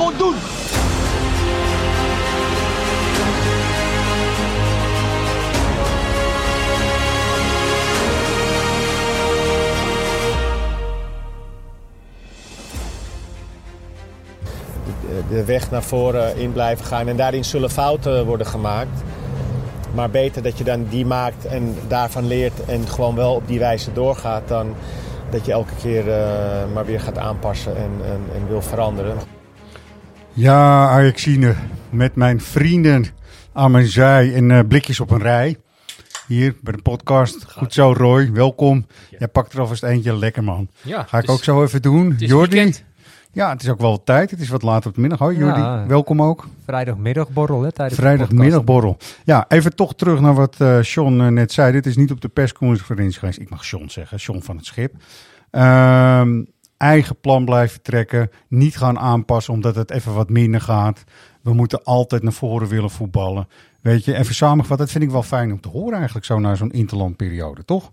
Gewoon doen. de weg naar voren in blijven gaan. En daarin zullen fouten worden gemaakt. Maar beter dat je dan die maakt en daarvan leert en gewoon wel op die wijze doorgaat dan dat je elke keer uh, maar weer gaat aanpassen en, en, en, wil veranderen. Ja, Ajaxine, met mijn vrienden aan mijn zij en uh, blikjes op een rij. Hier bij de podcast. Goed zo, Roy. Welkom. Ja. Jij pakt er alvast eentje. Lekker, man. Ja, Ga ik ook zo even doen. Jordi. Ja, het is ook wel tijd. Het is wat later op de middag. Hoi, Jordi. Ja, welkom ook. Vrijdagmiddagborrel, hè? Tijdens Vrijdagmiddagborrel. Ja, even toch terug naar wat uh, Sean uh, net zei. Dit is niet op de persconferentie geweest. Ik mag Sean zeggen. Sean van het schip. Um, eigen plan blijven trekken. Niet gaan aanpassen omdat het even wat minder gaat. We moeten altijd naar voren willen voetballen. Weet je, even samengevat. Dat vind ik wel fijn om te horen eigenlijk zo na zo'n interlandperiode, toch?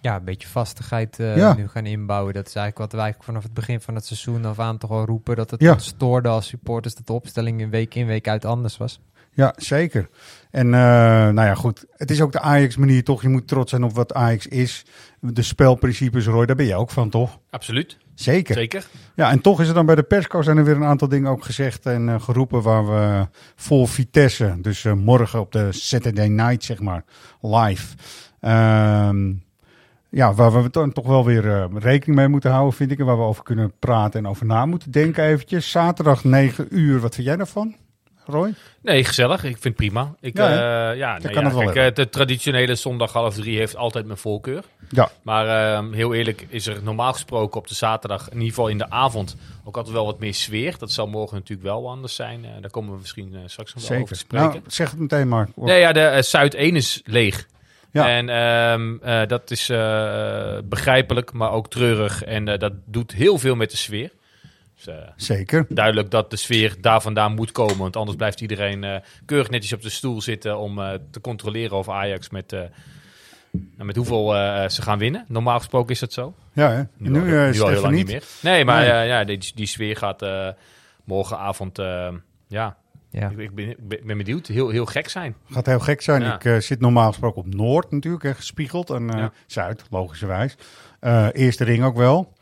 Ja, een beetje vastigheid uh, ja. nu gaan inbouwen. Dat is eigenlijk wat wij eigenlijk vanaf het begin van het seizoen af aan toch al roepen. Dat het ja. stoorde als supporters dat de opstelling in week in week uit anders was. Ja, zeker. En uh, nou ja, goed. Het is ook de Ajax-manier toch. Je moet trots zijn op wat Ajax is. De spelprincipes, Roy, daar ben je ook van, toch? Absoluut. Zeker. Zeker. Ja, en toch is er dan bij de persco zijn er weer een aantal dingen ook gezegd en uh, geroepen waar we voor Vitesse, dus uh, morgen op de Saturday night, zeg maar, live. Um, ja, waar we dan toch wel weer rekening mee moeten houden, vind ik. En waar we over kunnen praten en over na moeten denken eventjes. Zaterdag 9 uur, wat vind jij daarvan? Roy? Nee, gezellig. Ik vind het prima. Ik, ja, uh, ja, nee, ja kijk, kijk, de traditionele zondag half drie heeft altijd mijn voorkeur. Ja. Maar uh, heel eerlijk is er normaal gesproken op de zaterdag, in ieder geval in de avond, ook altijd wel wat meer sfeer. Dat zal morgen natuurlijk wel anders zijn. Uh, daar komen we misschien straks nog wel over te spreken. Nou, zeg het meteen maar. Nee, ja, de Zuid 1 is leeg. Ja. En um, uh, dat is begrijpelijk, maar ook treurig. En dat doet heel veel met de sfeer. Dus, Zeker. Duidelijk dat de sfeer daar vandaan moet komen. Want anders blijft iedereen keurig netjes op de stoel zitten om te controleren of Ajax met, nou, met hoeveel ze gaan winnen. Normaal gesproken is dat zo. Ja, hè? nu, nu, nu is al heel lang niet. meer. Nee, maar nee. ja, die, die sfeer gaat morgenavond ja, ja. Ik, ik, ben, ik ben benieuwd. Heel, heel gek zijn. Gaat heel gek zijn. Ja. Ik uh, zit normaal gesproken op Noord natuurlijk, hè, gespiegeld. En uh, Ja. Zuid, logischerwijs. Uh, eerste ring ook wel.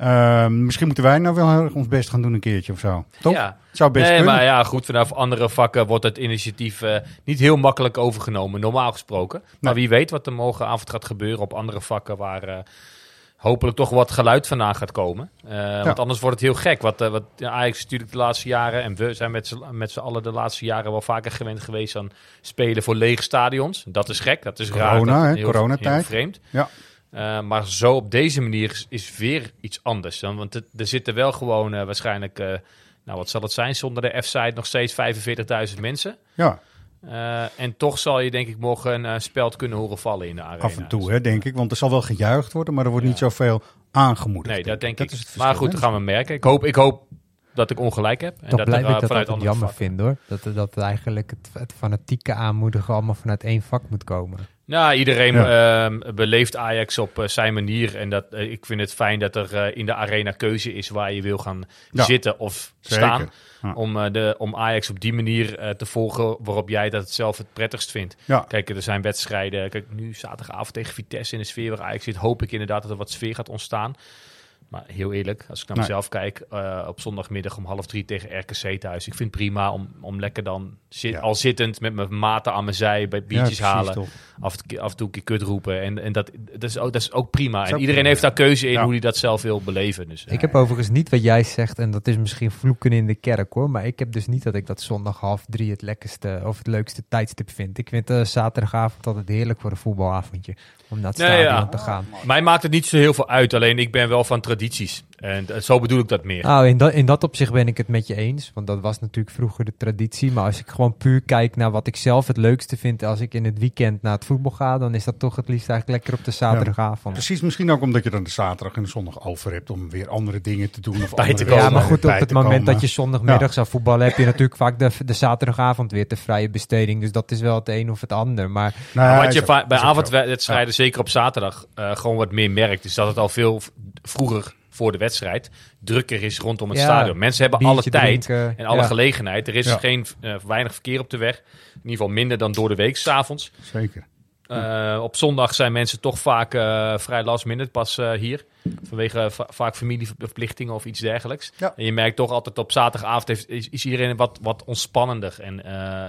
Uh, misschien moeten wij nou wel heel erg ons best gaan doen een keertje of zo. Toch? Ja. Zou best nee, kunnen. maar ja, goed, vanaf andere vakken wordt het initiatief eh, niet heel makkelijk overgenomen, normaal gesproken. Maar wie weet wat er morgenavond gaat gebeuren op andere vakken waar eh, hopelijk toch wat geluid vandaan gaat komen. Eh, Want anders wordt het heel gek. Wat, wat ja, Ajax is natuurlijk de laatste jaren, en we zijn met z'n- allen de laatste jaren wel vaker gewend geweest aan spelen voor lege stadions. Dat is gek, dat is raar. Corona, hè, coronatijd. heel vreemd. Ja. Eh, maar zo op deze manier is, is weer iets anders. Dan, want het- er zitten wel gewoon eh, waarschijnlijk, eh, nou wat zal het zijn, zonder de F-site nog steeds 45.000 mensen. Ja, Eh, en toch zal je denk ik morgen een speld kunnen horen vallen in de arena. af en toe, Dus, hè, denk ik. Want er zal wel gejuicht worden, maar er wordt Ja. niet zoveel aangemoedigd. Nee, dat denk Dat ik. is het maar goed, dat gaan we merken. Ik hoop, ik hoop dat ik ongelijk heb. En Toch dat blijf ik dat vanuit altijd andere jammer vakken- vind hoor. Dat, dat eigenlijk het, het fanatieke aanmoedigen allemaal vanuit één vak moet komen. Nou, iedereen Ja. ehm, beleeft Ajax op eh, zijn manier. En dat, eh, ik vind het fijn dat er eh, in de arena keuze is waar je wil gaan Ja, zitten of zeker. staan. Ja. Om, de, om Ajax op die manier te volgen waarop jij dat het zelf het prettigst vindt. Kijk, er zijn wedstrijden. Kijk, nu zaterdagavond tegen Vitesse in de sfeer waar Ajax zit. Hoop ik inderdaad dat er wat sfeer gaat ontstaan. Maar heel eerlijk, als ik naar Nee. mezelf kijk, eh, op zondagmiddag om half drie tegen RKC thuis. Ik vind het prima om, om lekker dan zit, Ja. al zittend met mijn maten aan mijn zij bij biertjes halen toch. af, af en toe een keer kut roepen. En, en dat, dat, is ook, dat is ook prima. is En ook iedereen prima, heeft daar keuze in Ja. hoe hij dat zelf wil beleven. Dus, eh, Ik heb overigens niet wat jij zegt, en dat is misschien vloeken in de kerk hoor. Maar ik heb dus niet dat ik dat zondag half drie het lekkerste of het leukste tijdstip vind. Ik vind eh, zaterdagavond altijd heerlijk voor een voetbalavondje. Om naar het Nee, stadion ja. te gaan. Mij maakt het niet zo heel veel uit. Alleen ik ben wel van tradities. En zo bedoel ik dat meer. Nou, in, dat, in dat opzicht ben ik het met je eens. Want dat was natuurlijk vroeger de traditie. Maar als ik gewoon puur kijk naar wat ik zelf het leukste vind als ik in het weekend naar het voetbal ga, dan is dat toch het liefst eigenlijk lekker op de zaterdagavond. precies, misschien ook omdat je dan de zaterdag en de zondag over hebt om weer andere dingen te doen. Of Bij te andere- Ja, maar goed, op het moment komen. dat je zondagmiddag zou voetballen, heb je natuurlijk vaak de, de zaterdagavond weer de vrije besteding. Dus dat is wel het een of het ander. Maar Nou ja, Maar wat je ook- bij avondwedstrijden, zeker op zaterdag, eh, gewoon wat meer merkt. Is dat het al veel vroeger voor de wedstrijd drukker is rondom het Ja, stadion. Mensen hebben alle tijd drinken, en alle ja. gelegenheid. Er is Ja. geen eh, weinig verkeer op de weg. In ieder geval minder dan door de week, s'avonds. Zeker. Eh op zondag zijn mensen toch vaak eh, vrij last minute pas hier. Vanwege va- vaak familieverplichtingen of iets dergelijks. Ja. En je merkt toch altijd op zaterdagavond heeft, is, is iedereen wat, wat ontspannender. En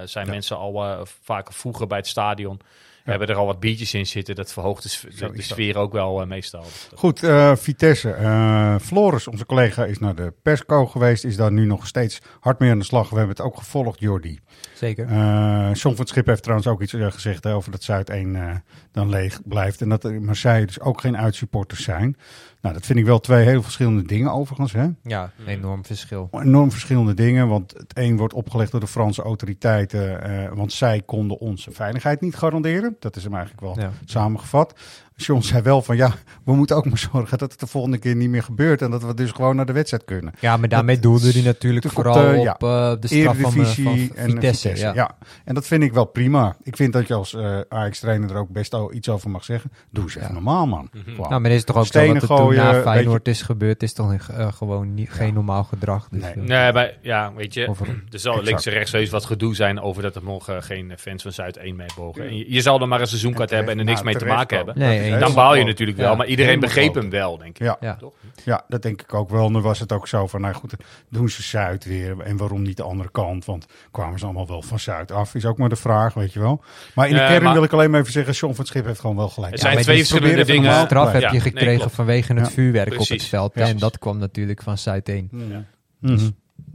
zijn mensen al vaak vroeger bij het stadion. Hebben er al wat biertjes in zitten. Dat verhoogt de, s- de, sfeer ook wel eh, meestal. Goed, eh, Vitesse. Eh, Floris, onze collega, is naar de persco geweest. Is daar nu nog steeds hard mee aan de slag. We hebben het ook gevolgd, Jordi. zeker. Eh John van het Schip heeft trouwens ook iets gezegd over dat Zuid 1 eh, dan leeg blijft. En dat er in Marseille dus ook geen uitsupporters zijn. Nou, dat vind ik wel twee heel verschillende dingen overigens. Hè? Ja, enorm verschil. Enorm verschillende dingen, want het een wordt opgelegd door de Franse autoriteiten. eh, want zij konden onze veiligheid niet garanderen. Dat is hem eigenlijk wel samengevat. John zei wel van ja, we moeten ook maar zorgen dat het de volgende keer niet meer gebeurt. En dat we dus gewoon naar de wedstrijd kunnen. Ja, maar daarmee doelde hij natuurlijk op vooral de- op eh, de straf van, eh, en eh, Vitesse. Ja. ja. en dat vind ik wel prima. Ik vind dat je als eh Ajax-trainer er ook best al iets over mag zeggen. Doe eens even normaal, man. Mhm. Nou, maar het is toch ook Stenen zo dat het toen na Feyenoord is gebeurd, is toch eh, gewoon niet, geen normaal gedrag. Dus, Nee. eh, Nee, maar ja, weet je, Over- er zal Exact. links en rechts heus wat gedoe zijn over dat er morgen geen fans van Zuid 1 mee mogen. En je, je zal er maar een seizoenkaart En hebben en er niks mee te maken hebben. Nee, eens. Dan baal je natuurlijk Ja, wel, maar iedereen begreep groot. hem wel, denk ik. Ja. Ja. Toch? Ja, dat denk ik ook wel. Nu was het ook zo van, nou goed, doen ze Zuid weer. En waarom niet de andere kant? Want kwamen ze allemaal wel van Zuid af? Is ook maar de vraag, weet je wel. Maar in de kern maar- wil ik alleen maar even zeggen, John van het Schip heeft gewoon wel gelijk. Het Ja, zijn twee verschillende dingen. straf heb je gekregen vanwege het Ja. vuurwerk op het veld. En dat kwam natuurlijk van Zuid 1. Mhm. Dus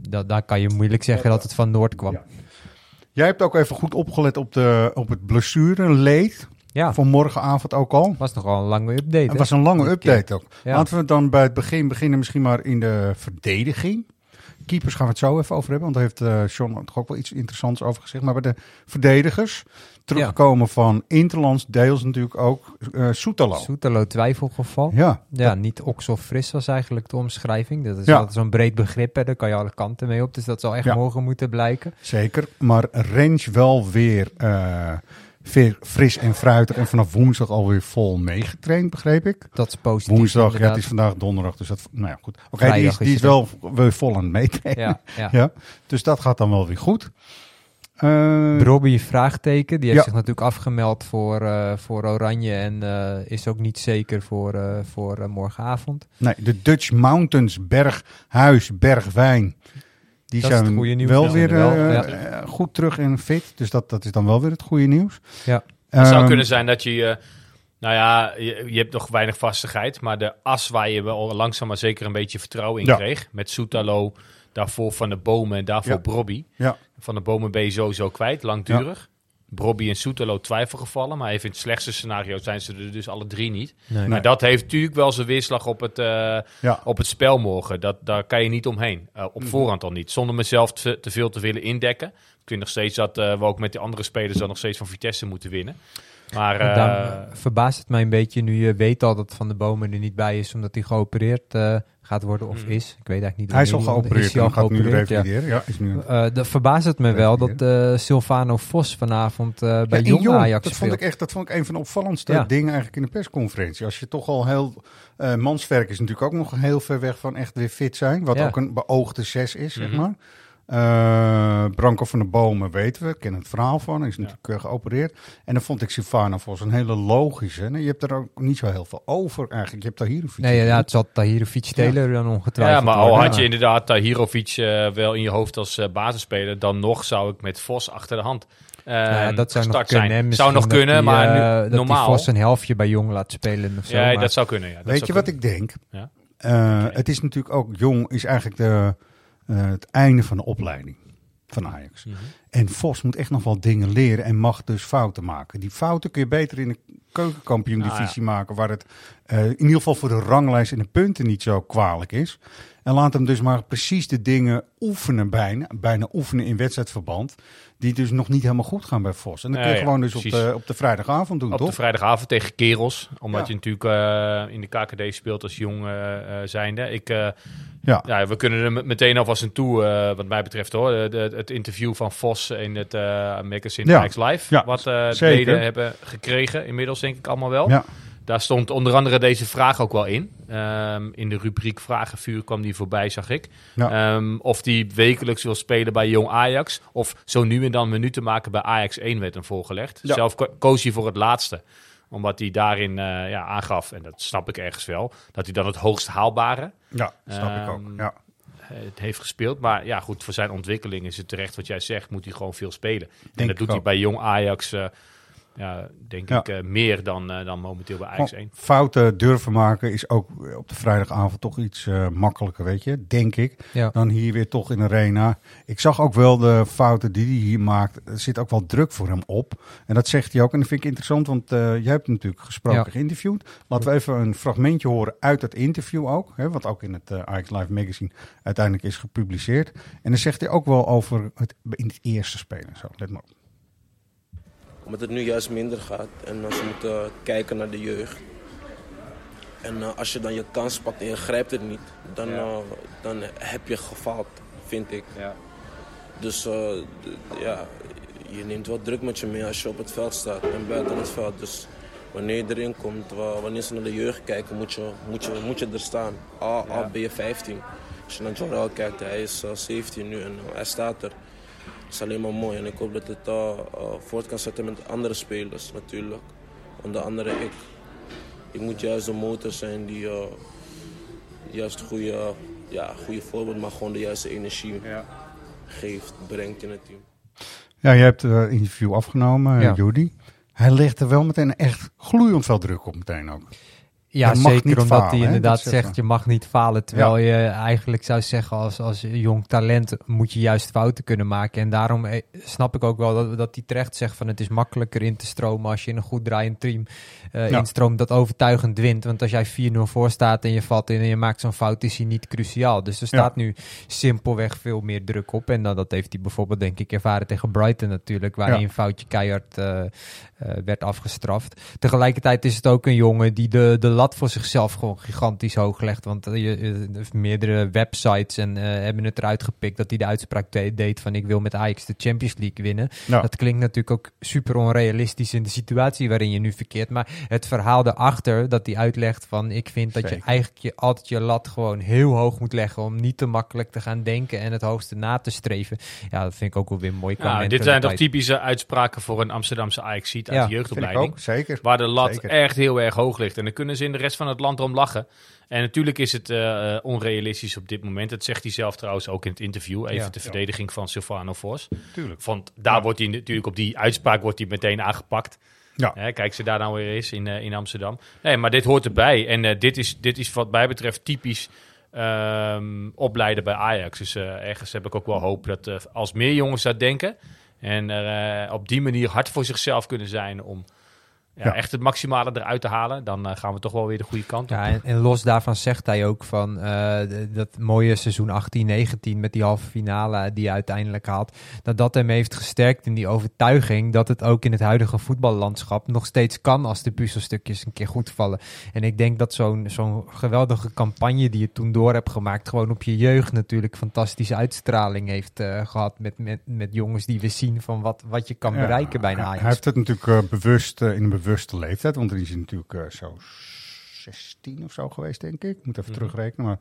dat, daar kan je moeilijk zeggen dat het van Noord kwam. Ja. Jij hebt ook even goed opgelet op, de, op het blessureleed. Ja, Van morgenavond ook al. was nogal een lange update. Het was een lange update ook. Ja. Laten we dan bij het begin beginnen misschien maar in de verdediging. Keepers gaan we het zo even over hebben, want daar heeft eh John toch ook wel iets interessants over gezegd. Maar bij de verdedigers, teruggekomen van Interlands, deels natuurlijk ook eh Soetalo. Soetelo twijfelgeval. Ja, Ja, niet oks of fris was eigenlijk de omschrijving. Dat is Ja. altijd zo'n breed begrip, hè. daar kan je alle kanten mee op. Dus dat zal echt Ja. morgen moeten blijken. zeker. Maar Range wel weer eh, weer fris en fruitig en vanaf woensdag alweer vol meegetraind, begreep ik. Dat is positief. Woensdag, ja, het is vandaag donderdag, dus dat, nou ja, goed. Oké, die is, die wel weer vol aan het meetrainen. Ja, ja. Ja, dus dat gaat dan wel weer goed. Eh, Robbie vraagteken, die heeft zich natuurlijk afgemeld voor, eh, voor Oranje en eh, is ook niet zeker voor, voor morgenavond. nee, de Dutch Mountains, Berghuis, Bergwijn. Die Dat is het zijn goede nieuws wel weer wel, eh, ja. eh, goed terug en fit. Dus dat, dat is dan wel weer het goede nieuws. Ja. Het zou Ehm, kunnen zijn dat je, eh, nou ja, je, je hebt nog weinig vastigheid, maar de as waar je wel langzaam maar zeker een beetje vertrouwen in Ja. kreeg, met Soetalo, daarvoor Van de Bomen en daarvoor Ja. Brobby. Ja. Van de Bomen ben je sowieso kwijt, langdurig. Brobby en Soetalo twijfelgevallen, maar even in het slechtste scenario zijn ze er dus alle drie niet. Nee. Maar dat heeft natuurlijk wel zijn weerslag op het, eh, Ja. op het spel morgen. Dat, daar kan je niet omheen. Eh, op Mhm. voorhand al niet. Zonder mezelf te, te veel te willen indekken. Ik vind nog steeds dat eh, we ook met die andere spelers dan nog steeds van Vitesse moeten winnen. Maar En eh, daar verbaast het mij een beetje nu je weet al dat Van de Bomen er niet bij is omdat hij geopereerd eh, gaat worden of Hmm. is. Ik weet eigenlijk niet. Hij is al geopereerd Is hij al en gaat nu ja. revalideren. Ja. is nu Eh, dat verbaast het me wel dat eh, Silvano Vos vanavond eh, bij Ja, Jong Jong, Ajax dat vond ik echt dat vond ik een van de opvallendste Ja. dingen eigenlijk in de persconferentie. Als je toch al heel eh Manswerk is natuurlijk ook nog heel ver weg van echt weer fit zijn, wat Ja. ook een beoogde zes is, zeg Mhm. maar. Eh, Branko van de Bomen weten we, kennen het verhaal van, hij is natuurlijk eh, geopereerd. En dan vond ik Sivana Vos een hele logische. En je hebt er ook niet zo heel veel over eigenlijk. Je hebt een Nee, ja, het zal Tahirovic Taylor dan ongetwijfeld ja, maar al had je inderdaad Tahirovic eh, wel in je hoofd als eh, basisspeler, dan nog zou ik met Vos achter de hand eh, Ja, dat zou nog kunnen. zijn. Zou nog kunnen, die, maar nu, dat normaal. die Vos een helftje bij Jong laat spelen of zo. ja, maar- dat zou kunnen. Ja, dat Weet zou je wat ik denk? Ja. Eh. Het is natuurlijk ook, Jong is eigenlijk de, het einde van de opleiding van Ajax. Mhm. En Vos moet echt nog wel dingen leren en mag dus fouten maken. Die fouten kun je beter in de keukenkampioen-divisie maken, waar het eh, in ieder geval voor de ranglijst en de punten niet zo kwalijk is. En laat hem dus maar precies de dingen oefenen bijna, bijna oefenen in wedstrijdverband, die dus nog niet helemaal goed gaan bij Vos. En dat kun je gewoon dus op de, op de vrijdagavond doen, Op toch? de vrijdagavond tegen Kerels. Omdat je natuurlijk eh, in de KKD speelt als jong eh, eh, zijnde. Ik, Ja. ja, we kunnen er met- meteen alvast aan toe, wat mij betreft hoor. De, de- het interview van Vos in het eh magazine Live. Wat de zeker. leden hebben gekregen. Inmiddels denk ik allemaal wel. Ja. Daar stond onder andere deze vraag ook wel in. Ehm, in de rubriek Vragenvuur kwam die voorbij, zag ik. Ja. Ehm, of die wekelijks wil spelen bij Jong Ajax. Of zo nu en dan minuten maken bij Ajax 1 werd hem voorgelegd. Ja. Zelf ko- koos hij voor het laatste. Omdat hij daarin eh, ja, aangaf, en dat snap ik ergens wel, dat hij dan het hoogst haalbare Ja, snap ik ook. Ehm, Ja. het heeft gespeeld. Maar ja, goed, voor zijn ontwikkeling is het terecht wat jij zegt. Moet hij gewoon veel spelen. en dat doet hij bij Jong Ajax, eh, ja, denk Ja. ik, eh, meer dan, eh, dan momenteel bij Ajax Gewoon 1. Fouten durven maken is ook op de vrijdagavond toch iets eh, makkelijker, weet je, denk ik. Ja. Dan hier weer toch in de arena. Ik zag ook wel de fouten die hij hier maakt. Er zit ook wel druk voor hem op. En dat zegt hij ook. En dat vind ik interessant, want eh jij hebt hem natuurlijk gesproken, Ja. geïnterviewd. Laten we even een fragmentje horen uit dat interview ook. Hè, wat ook in het Ajax Live magazine uiteindelijk is gepubliceerd. En dan zegt hij ook wel over het in het eerste spelen. Zo, let maar op. Omdat het nu juist minder gaat en als we moeten kijken naar de jeugd. En eh, als je dan je kans pakt en je grijpt het niet, dan, eh, dan heb je gefaald, vind ik. Dus eh, ja, je neemt wel druk met je mee als je op het veld staat en buiten het veld. Dus wanneer je erin komt, wa- wanneer ze naar de jeugd kijken, moet je, moet je, moet je er staan. Al, al ben je 15. Als je naar Jorel kijkt, hij is eh, 17 nu en hij staat er. Dat is alleen maar mooi en ik hoop dat het eh, eh, voort kan zetten met andere spelers natuurlijk. Onder andere ik. Ik moet juist de motor zijn die eh, juist goede, ja, goede voorbeeld, maar gewoon de juiste energie geeft, brengt in het team. Ja, je hebt het interview afgenomen, Ja. ja. Judy. Hij legt er wel meteen echt gloeiend veel druk op meteen ook. Ja, Je mag zeker niet omdat falen, hij inderdaad zegt, je mag niet falen. Terwijl je eigenlijk zou zeggen, als, als jong talent moet je juist fouten kunnen maken. En daarom eh, snap ik ook wel dat, dat hij terecht zegt van het is makkelijker in te stromen als je in een goed draaiend team Ja. instroomt dat overtuigend wint. Want als jij 4-0 voor staat en je valt in en je maakt zo'n fout, is hij niet cruciaal. Dus er staat nu simpelweg veel meer druk op. En dan, dat heeft hij bijvoorbeeld denk ik ervaren tegen Brighton natuurlijk, waarin een foutje keihard eh, eh, werd afgestraft. Tegelijkertijd is het ook een jongen die de, de lat voor zichzelf gewoon gigantisch hoog legt. Want je, je- meerdere websites en, hebben het eruit gepikt dat hij de uitspraak de- deed van ik wil met Ajax de Champions League winnen. Ja. Dat klinkt natuurlijk ook super onrealistisch in de situatie waarin je nu verkeert. Maar het verhaal daarachter dat hij uitlegt van ik vind dat je eigenlijk je, altijd je lat gewoon heel hoog moet leggen om niet te makkelijk te gaan denken en het hoogste na te streven. Ja, dat vind ik ook wel weer mooi. Ja, dit zijn toch typische uitspraken voor een Amsterdamse Ajax-ziet uit Ja, de jeugdopleiding. ook, zeker. Waar de lat Zeker. echt heel erg hoog ligt. En dan kunnen ze in de rest van het land erom lachen. En natuurlijk is het eh, eh, onrealistisch op dit moment. Dat zegt hij zelf trouwens ook in het interview. Even Ja. de verdediging van Silvano Vos. Tuurlijk. Want daar wordt hij natuurlijk op die uitspraak wordt hij meteen aangepakt. Ja. Kijk ze daar nou weer eens in, eh, in Amsterdam. Nee, maar dit hoort erbij. En eh, dit, is, dit is wat mij betreft typisch ehm, opleiden bij Ajax. Dus eh, ergens heb ik ook wel hoop dat als meer jongens dat denken... en op die manier hard voor zichzelf kunnen zijn... om ja, Ja. echt het maximale eruit te halen... dan eh, gaan we toch wel weer de goede kant op. Ja, en, en los daarvan zegt hij ook van eh, dat mooie seizoen 18-19 met die halve finale die hij uiteindelijk haalt. Dat dat hem heeft gesterkt in die overtuiging dat het ook in het huidige voetballandschap nog steeds kan als de puzzelstukjes een keer goed vallen. En ik denk dat zo'n zo'n geweldige campagne die je toen door hebt gemaakt, gewoon op je jeugd natuurlijk fantastische uitstraling heeft eh, gehad met, met, met jongens die we zien van wat, wat je kan Ja, bereiken bij een Ajax. Hij heeft het natuurlijk bewust in een bewuste leeftijd, want dan is hij natuurlijk eh, zo 16 of zo geweest, denk ik. Ik moet even terugrekenen, maar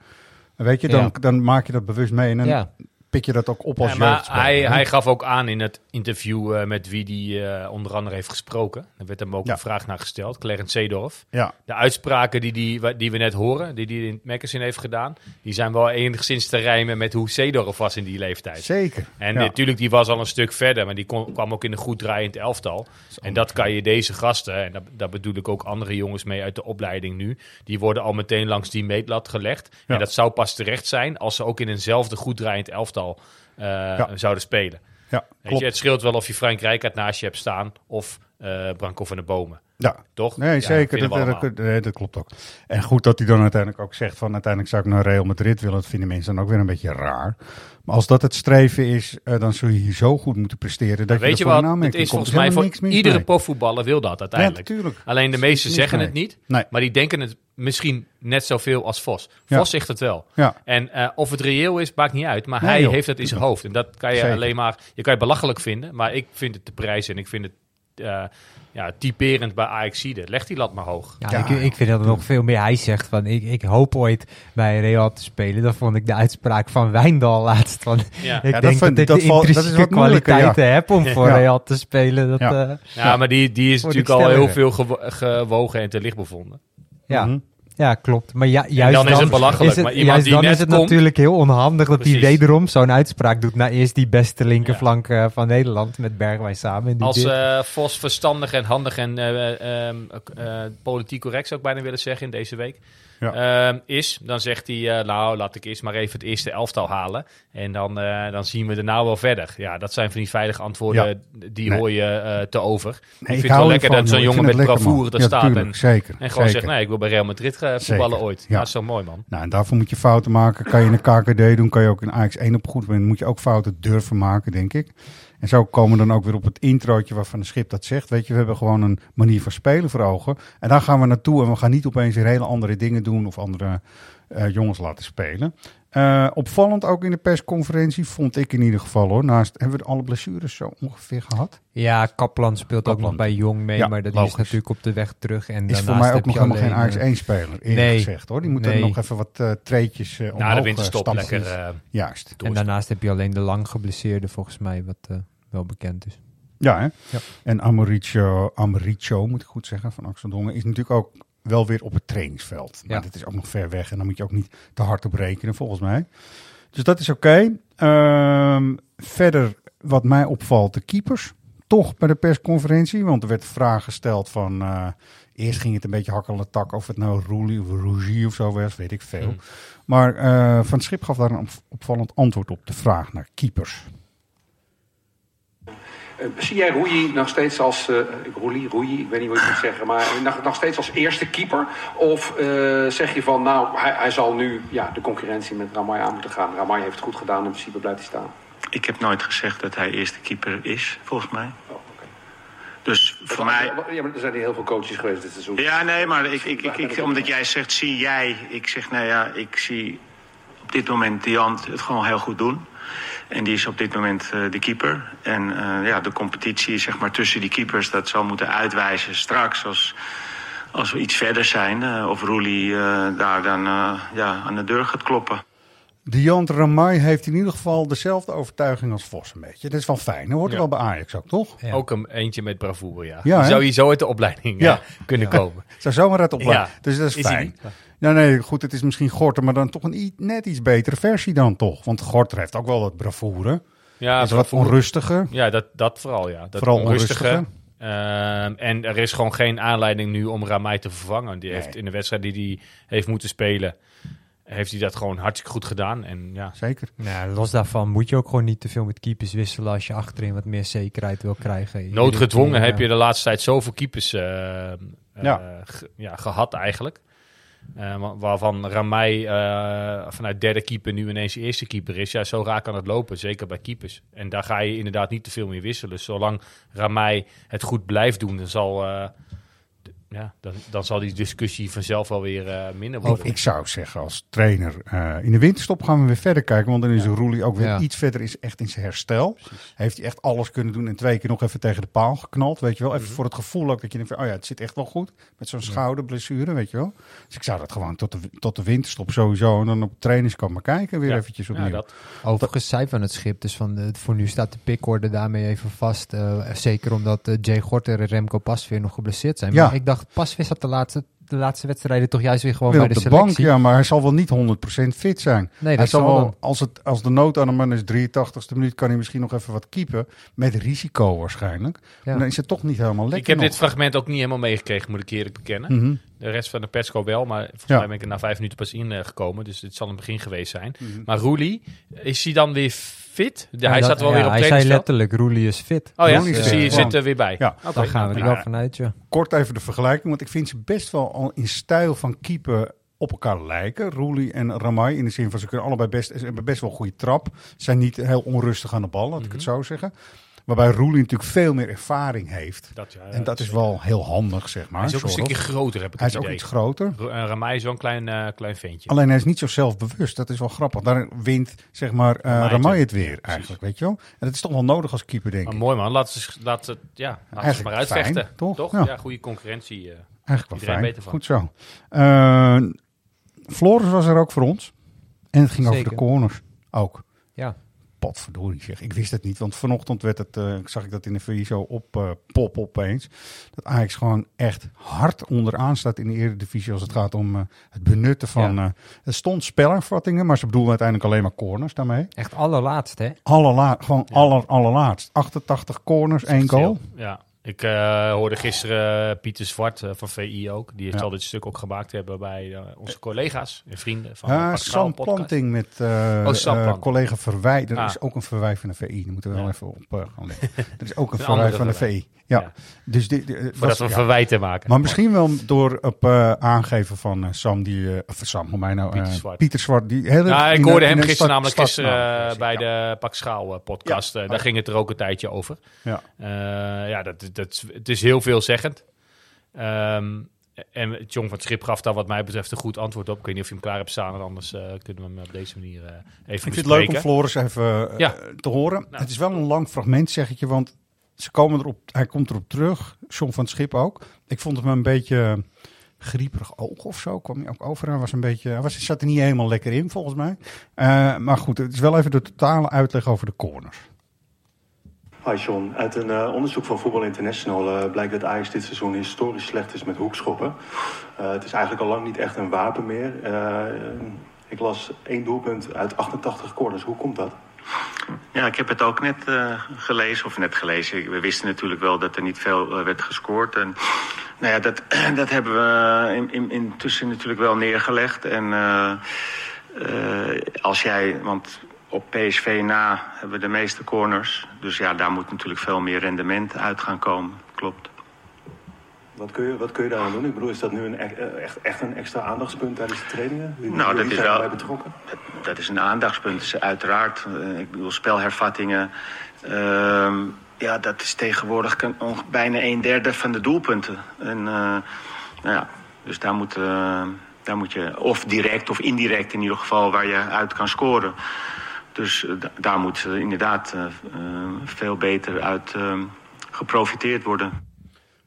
weet je, dan, Ja. dan maak je dat bewust mee en dan ja. Pik je dat ook op als Ja, maar hij, hè? hij gaf ook aan in het interview eh, met wie hij eh, onder andere heeft gesproken. Daar werd hem ook Ja. een vraag naar gesteld, Clarence Seedorf. Ja, De uitspraken die, die, die we net horen, die hij in het magazine heeft gedaan, die zijn wel enigszins te rijmen met hoe Seedorf was in die leeftijd. zeker. En ja. natuurlijk, die was al een stuk verder, maar die kon- kwam ook in een goed draaiend elftal. En dat kan je deze gasten, en daar, daar bedoel ik ook andere jongens mee uit de opleiding nu, die worden al meteen langs die meetlat gelegd. En dat zou pas terecht zijn als ze ook in eenzelfde goed draaiend elftal eh, zouden spelen. Ja, Weet klopt. je, het scheelt wel of je Frank Rijkaard naast je hebt staan of eh Branko van de Bomen. Ja, Toch? nee, zeker. Dat, dat, dat klopt ook. En goed dat hij dan uiteindelijk ook zegt van uiteindelijk zou ik naar Real Madrid willen. Dat vinden mensen dan ook weer een beetje raar. Maar als dat het streven is, eh, dan zul je hier zo goed moeten presteren. Dat Weet je wat? Het is komt. volgens mij voor iedere mee. profvoetballer wil dat uiteindelijk. natuurlijk. Alleen de meesten zeggen mee. het niet. Nee. Maar die denken het misschien net zoveel als Vos. Ja. Vos zegt het wel. Ja. En eh, of het reëel is, maakt niet uit. Maar Nee, hij joh. heeft het in zijn hoofd. En dat kan je Zeker. alleen maar... Je kan je belachelijk vinden. Maar ik vind het te prijzen. En ik vind het eh, ja, typerend bij Ajaxide. Leg die lat maar hoog. Ja, Ja, ik, ik vind dat er nog veel meer. Hij zegt van, ik, ik hoop ooit bij Real te spelen. Dat vond ik de uitspraak van Wijndal laatst. Van, Ja. ik denk vind- dat ik dat de valt- dat is intrinsieke kwaliteiten heb om voor Ja. Real te spelen. Dat, Ja. eh, Ja, maar die, die is natuurlijk al heel veel gewo- gewogen en te licht bevonden. ja. Mhm. Ja, klopt. Maar ja, juist dan is het belachelijk, Is het, maar iemand juist die dan net is het komt- natuurlijk heel onhandig dat hij Precies. wederom zo'n uitspraak doet. naar eerst die beste linkerflank eh, van Nederland met Bergwijn samen. En die Als eh, Vos verstandig en handig en eh, ehm, eh, politiek correct zou ik bijna willen zeggen in deze week. Ehm, is, dan zegt hij, eh, nou laat ik eerst maar even het eerste elftal halen. En dan, eh, dan zien we er nou wel verder. Ja, dat zijn van die veilige antwoorden, die Nee. hoor je eh, te over. ik vind het wel lekker dat zo'n jongen met bravoure Ja, staat. tuurlijk, En, zeker. en gewoon zeker. zegt, nee, ik wil bij Real Madrid eh, voetballen ooit. ja. Ja, dat is zo mooi man. Nou, en daarvoor moet je fouten maken. Kan je in een KKD doen, kan je ook in Ajax 1 op goed bent. Moet je ook fouten durven maken, denk ik. En zo komen we dan ook weer op het introotje waarvan de schip dat zegt. Weet je, we hebben gewoon een manier van spelen voor ogen. En daar gaan we naartoe. En we gaan niet opeens weer hele andere dingen doen of andere eh, jongens laten spelen. Eh, opvallend ook in de persconferentie, vond ik in ieder geval hoor. Naast hebben we alle blessures zo ongeveer gehad. Ja, Kaplan speelt ook nog bij Jong mee, Ja, maar dat logisch. is natuurlijk op de weg terug. En Is voor daarnaast mij ook heb nog je helemaal geen Ajax eh, 1 speler, eerlijk nee. gezegd hoor. Die moeten Nee. nog even wat eh treetjes uh, Na de winterstop lekker eh, Juist. En daarnaast heb je alleen de lang geblesseerde, volgens mij, wat eh, wel bekend is. Ja, hè? Ja. En Amaricio, Amaricio, moet ik goed zeggen, van Axel Dongen, is natuurlijk ook wel weer op het trainingsveld. Maar Ja. dat is ook nog ver weg en dan moet je ook niet te hard op rekenen, volgens mij. Dus dat is oké. Ehm, verder, wat mij opvalt, de keepers. Toch bij de persconferentie, want er werd vraag gesteld van... eh, eerst ging het een beetje hak aan de tak of het nou Roelie of Rougie of zo was, weet ik veel. Hmm. Maar eh, Van Schip gaf daar een op- opvallend antwoord op de vraag naar keepers. Eh, zie jij Roei nog steeds als, eh Roelie, Roei, ik weet niet wat je moet zeggen, maar nog, nog steeds als eerste keeper? Of eh, zeg je van, nou, hij, hij zal nu ja, de concurrentie met Ramai aan moeten gaan. Ramai heeft het goed gedaan, in principe blijft hij staan. Ik heb nooit gezegd dat hij eerste keeper is, volgens mij. Oh, oké. Dus voor mij... Ja, maar er zijn heel veel coaches geweest dit seizoen. Ja, nee, maar ik, ik, ik, ik- omdat jij zegt, zie jij. Ik zeg, nou ja, ik zie op dit moment Diant het gewoon heel goed doen. En die is op dit moment eh, de keeper. En eh, ja, de competitie zeg maar, tussen die keepers, dat zal moeten uitwijzen straks. Als, als we iets verder zijn, eh, of Roelie eh, daar dan eh, ja, aan de deur gaat kloppen. Diant Ramay heeft in ieder geval dezelfde overtuiging als Vos een beetje. Dat is wel fijn. Dat hoort er Ja. wel bij Ajax ook, toch? Ja. Ook een eentje met bravoure, ja. Ja, Die hè? zou je zo uit de opleiding Ja. ja. kunnen komen. Zou zomaar het opleiden. Ja. Dus dat is, Is hij fijn. Ja, nee, goed, het is misschien Gorter, maar dan toch een net iets betere versie dan toch. Want Gorter heeft ook wel wat bravoure. Ja, is wat onrustiger. Ja, dat, dat vooral, ja. Dat Vooral onrustige. onrustiger. Ehm, en er is gewoon geen aanleiding nu om Ramai te vervangen. Die Nee. heeft in de wedstrijd die hij heeft moeten spelen, heeft hij dat gewoon hartstikke goed gedaan. En ja, Zeker. Nou, los daarvan moet je ook gewoon niet te veel met keepers wisselen als je achterin wat meer zekerheid wil krijgen. noodgedwongen heb je de laatste tijd zoveel keepers eh, eh, ja, gehad eigenlijk. Eh, wa- waarvan Ramai eh, vanuit derde keeper nu ineens eerste keeper is. Ja, zo raak kan het lopen, zeker bij keepers. En daar ga je inderdaad niet te veel mee wisselen. Zolang Ramai het goed blijft doen, dan zal, eh, ja, dan, dan zal die discussie vanzelf wel weer eh, minder Of worden. ik zou zeggen als trainer, eh, in de winterstop gaan we weer verder kijken. Want dan is Ja. Roelie ook weer Ja. iets verder is echt in zijn herstel. Heeft hij echt alles kunnen doen en twee keer nog even tegen de paal geknald. Weet je wel, Mhm. even voor het gevoel ook dat je denkt van, oh ja, het zit echt wel goed. Met zo'n schouderblessure, weet je wel. Dus ik zou dat gewoon tot de, tot de winterstop sowieso. En dan op trainingskamp maar kijken weer Ja. eventjes opnieuw. Ja, dat. Overigens zei van het schip, dus van de, voor nu staat de pickorde daarmee even vast. eh, zeker omdat Jay Gorter en Remco Pasveer nog geblesseerd zijn. Ja. Maar ik dacht, Pasveer zat de laatste, de laatste wedstrijden toch juist weer gewoon Weer bij op de, de, selectie. bank, ja, maar hij zal wel niet 100% fit zijn. Nee, hij dat zal wel, als, het, als de nood aan de man is 83ste minuut, kan hij misschien nog even wat keepen. Met risico waarschijnlijk. Ja. Maar dan is het toch niet helemaal lekker Ik heb nog. dit fragment ook niet helemaal meegekregen, moet ik eerlijk bekennen. Mhm. De rest van de persco wel, maar volgens Ja. mij ben ik er na vijf minuten pas in eh, gekomen. Dus dit zal een begin geweest zijn. Mhm. Maar Roelie, is hij dan weer fit? Ja, hij zat wel ja, weer op Hij zei letterlijk, Roelie is fit. Oh ja, dus Gewoon. zit er weer bij. Ja. Oké, Daar gaan we er nou, wel vanuit, ja. Kort even de vergelijking, want ik vind ze best wel al in stijl van keeper op elkaar lijken. Roelie en Ramai in de zin van ze kunnen allebei best, ze hebben best wel een goede trap. Zijn niet heel onrustig aan de bal, laat ik het zo zeggen. Waarbij Roelie natuurlijk veel meer ervaring heeft. Dat, ja, en dat is wel heel handig, zeg maar. Hij is ook een stukje groter, heb ik Hij het is ook iets groter. R- eh, Ramai is wel een klein, eh, klein ventje. Alleen hij is niet zo zelfbewust. Dat is wel grappig. Daar wint zeg maar uh, Ramai Ramai het- weer eigenlijk, weet je wel. En dat is toch wel nodig als keeper, denk Maar ik. mooi man, laat ze, laat ze, ja, laat ze maar uitvechten. fijn, toch? Ja. Ja. goede concurrentie. eh. Eigenlijk wel iedereen fijn. beter van. Goed zo. Uh, Floris was er ook voor ons. En het ging over de corners ook. Ja. Potverdorie zeg. Ik wist het niet. Want vanochtend werd het, uh, zag ik dat in de VI zo op uh, pop opeens. Dat Ajax gewoon echt hard onderaan staat in de Eredivisie als het gaat om uh, het benutten van... Ja. er stond spelervattingen, maar ze bedoelen uiteindelijk alleen maar corners daarmee. Echt allerlaatst, hè? Allerla gewoon aller, allerlaatst. 88 corners, één goal. Ja, ik uh, hoorde gisteren Pieter Zwart uh, van VI ook. Die Ja. zal dit stuk ook gemaakt hebben bij uh, onze collega's en vrienden van Ja, de Sam Planting met Oh, collega Verwij. Er Ah. is ook een Verwij van de VI. Die moeten we wel even op gaan. Er is ook een Een Verwij van de. VI. Ja. Dus dit, Voordat was- we ja. verwijten maken. Maar misschien wel door op aangeven van Sam, die, Sam, hoe mij nou, Pieter Zwart. Pieter Zwart. Die hele Ja, ik hoorde de- hem in gisteren stad- namelijk gisteren nou, eh, bij de Pak Schaal eh, podcast. Eh, daar ging het er ook een tijdje over. Ja. Eh, ja, dat, dat, het is heel veelzeggend. Ehm en John van het Schip gaf daar wat mij betreft een goed antwoord op. Ik weet niet of je hem klaar hebt staan, en anders eh, kunnen we hem op deze manier eh, even Ik vind het leuk om Floris even uh, Ja. te horen. Nou. Het is wel een lang fragment, zeg ik je, want ze komen erop, hij komt erop terug. John van het Schip ook. Ik vond hem een beetje grieperig oog of zo, kwam hij ook over. Hij was een beetje, hij was, zat er niet helemaal lekker in, volgens mij. Uh, maar goed, het is wel even de totale uitleg over de corners. Uit een uh, onderzoek van Voetbal International uh, blijkt dat Ajax dit seizoen historisch slecht is met hoekschoppen. Uh, het is eigenlijk al lang niet echt een wapen meer. ik las één doelpunt uit 88 corners. Hoe komt dat? Ja, ik heb het ook net gelezen, of net gelezen. We wisten natuurlijk wel dat er niet veel werd gescoord. En, nou ja, dat, dat hebben we in, in, intussen natuurlijk wel neergelegd. En als jij, want op PSV na hebben we de meeste corners. Dus ja, daar moet natuurlijk veel meer rendement uit gaan komen. Klopt. Wat kun, je, wat kun je daar aan doen? Ik bedoel, is dat nu een, echt, echt een extra aandachtspunt tijdens de trainingen? Nou, dat is wel. Betrokken? Dat, dat, is een aandachtspunt, uiteraard. Uh, ik bedoel, spelhervattingen. Uh, ja, dat is tegenwoordig bijna een derde van de doelpunten. En, uh, nou ja, dus daar moet, daar moet je, of direct of indirect in ieder geval, waar je uit kan scoren. Dus daar moet inderdaad uh, veel beter uit geprofiteerd worden.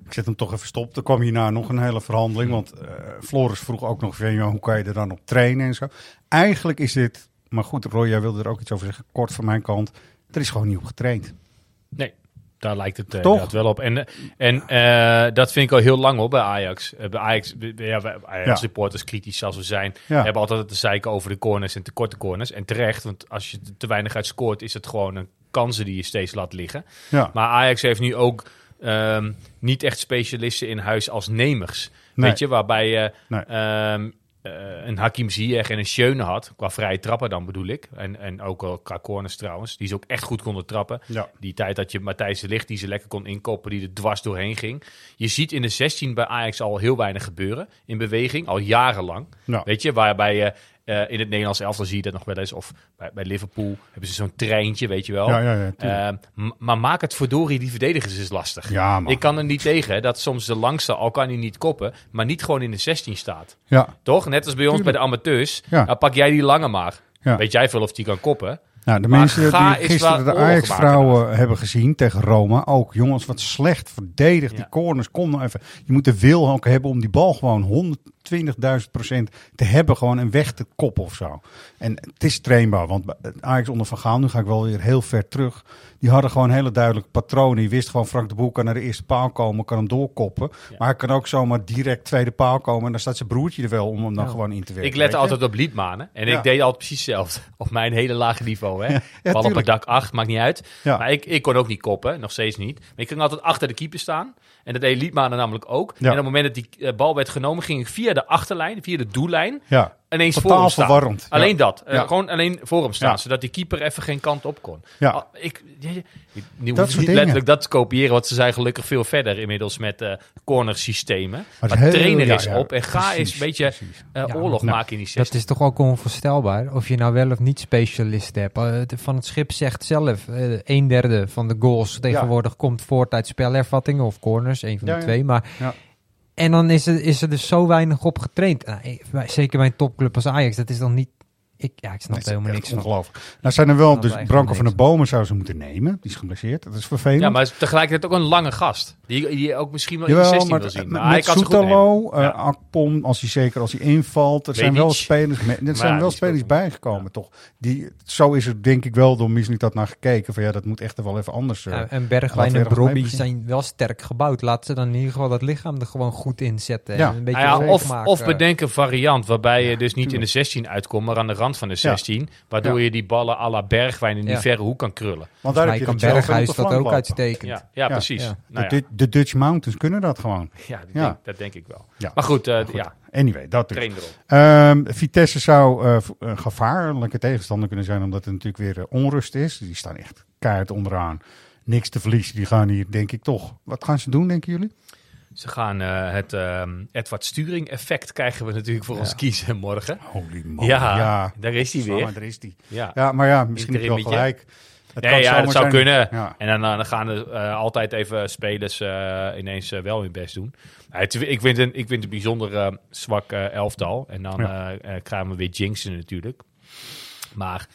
Ik zet hem toch even stop. Er kwam hierna nog een hele verhandeling. Want uh, Floris vroeg ook nog van, hoe kan je er dan op trainen en zo. Eigenlijk is dit, maar goed, Roy, jij wilde er ook iets over zeggen, kort van mijn kant. Er is gewoon niet op getraind. Nee, daar lijkt het uh, Toch? wel op. En, en uh, dat vind ik al heel lang hoor bij Ajax. Uh, bij Ajax, ja, wij, Ajax ja. supporters, kritisch als we zijn, ja. hebben altijd te zeiken over de corners en tekorte corners. En terecht, want als je te weinig uit scoort, is het gewoon een kansen die je steeds laat liggen. Ja. Maar Ajax heeft nu ook um, niet echt specialisten in huis als nemers. Nee. Weet je, waarbij je nee. um, uh, een Hakim Ziyech en een Schöne had. Qua vrije trappen dan bedoel ik. En, en ook al qua corners trouwens. Die ze ook echt goed konden trappen. Ja. Die tijd dat je Matthijs de Ligt die ze lekker kon inkopen. Die er dwars doorheen ging. Je ziet in de 16 bij Ajax al heel weinig gebeuren. In beweging. Al jarenlang. Ja. Weet je, waarbij je... Eh, in het Nederlands elftal zie je dat nog wel eens. Of bij, bij Liverpool hebben ze zo'n treintje, weet je wel. Ja, ja, ja, ehm, maar maak het verdorie, die verdedigers is lastig. Ja. Ik kan er niet tegen dat soms de langste, al kan hij niet koppen, maar niet gewoon in de 16 staat. Ja. Toch? Net als bij ons bij de amateurs. Nou, pak jij die lange maar. Weet jij veel of die kan koppen? Nou, de mensen die gisteren de Ajax-vrouwen hebben gezien tegen Roma, ook jongens, wat slecht verdedigd. Die corners, kom nou even. Je moet de wil ook hebben om die bal gewoon 100 20.000% te hebben, gewoon een weg te kop of zo. En het is trainbaar, want Ajax onder Van Gaal, nu ga ik wel weer heel ver terug, die hadden gewoon hele duidelijke patronen. Die wist gewoon, Frank de Boer kan naar de eerste paal komen, kan hem doorkoppen. Maar hij kan ook zomaar direct tweede paal komen en dan staat zijn broertje er wel om hem dan gewoon in te werken. Ik lette altijd op Liepmanen en ik deed altijd precies hetzelfde. Op mijn hele lage niveau, hè. Bal op het dak 8, maakt niet uit. Maar ik, ik kon ook niet koppen, nog steeds niet. Maar ik kon altijd achter de keeper staan. En dat deed Liedmanen namelijk ook. Ja. En op het moment dat die eh, bal werd genomen, ging ik via de achterlijn, via de doellijn. Ja, ineens voor Totaal hem staan. verwarrend. Ja. Alleen dat. Eh, Ja. Gewoon alleen voor hem staan. Ja. Zodat die keeper even geen kant op kon. Ja. Ah, ik, je, je, je hoeft soort niet dingen. letterlijk dat te kopiëren. Want ze zijn gelukkig veel verder inmiddels met eh cornersystemen. Maar, heel- trainer is ja, op. En ga precies, eens een beetje eh, Ja, oorlog nou, maken in die Dat 16. is toch ook onvoorstelbaar. Of je nou wel of niet specialisten hebt. Van het schip zegt zelf, een derde van de goals tegenwoordig komt voort uit spelervattingen of corners, een van Ja, de twee. Maar Ja. En dan is er, is er dus zo weinig op getraind. Nou, bij- zeker bij een topclub als Ajax, dat is dan niet. Ik, ja, ik snap Nee, er helemaal niks van. Ongelooflijk. Nou zijn er wel, dus Branko van de. Bomen zou ze moeten nemen. Die is geblesseerd. Dat is vervelend. Ja, maar is tegelijkertijd ook een lange gast. Die, die ook misschien wel in de Jawel, 16 maar wil zien. met, hij kan. Soetalo, eh, Ja. Akpom, als hij zeker als hij invalt. Er zijn wel spelers, me- er zijn ja, wel spelers bijgekomen, toch? Die, zo is er denk ik wel door Misnik dat naar gekeken. Van ja, dat moet echt wel even anders. eh. Ja, en laten Bergwijn en zijn wel sterk gebouwd. Laten ze dan in ieder geval dat lichaam er gewoon goed in zetten. Ja. En een beetje Nou of, maken. of bedenk een variant waarbij je dus niet in de tuurlijk. 16 uitkomt, maar aan de rand van de 16. Waardoor Ja. je die ballen à la Bergwijn in die Ja. verre hoek kan krullen. Want daar heb je kan Berghuis de dat ook uitstekend. Ja, ja, precies. Ja. Nou de, de Dutch Mountains kunnen dat gewoon. ja, dat, Ja. Denk, dat denk ik wel. Ja. Maar goed, eh, Goed. ja, Anyway, dat dus. Ehm, Vitesse zou eh, een gevaarlijke tegenstander kunnen zijn, omdat er natuurlijk weer eh, onrust is. Die staan echt keihard onderaan. Niks te verliezen. Die gaan hier, denk ik toch. Wat gaan ze doen, denken jullie? Ze gaan eh, het ehm, Edward Sturing effect krijgen we natuurlijk voor ons kiezen morgen. Holy moly. Ja, daar is hij weer. Daar is die. Ja. Ja, maar ja, misschien heb je wel gelijk. Het Nee, ja, dat zou zijn- kunnen. Ja. En dan, dan gaan er eh, altijd even spelers eh, ineens wel hun best doen. Het- ik, vind een, ik vind het een bijzonder zwak elftal. En dan Ja. krijgen we weer jinxen natuurlijk. Maar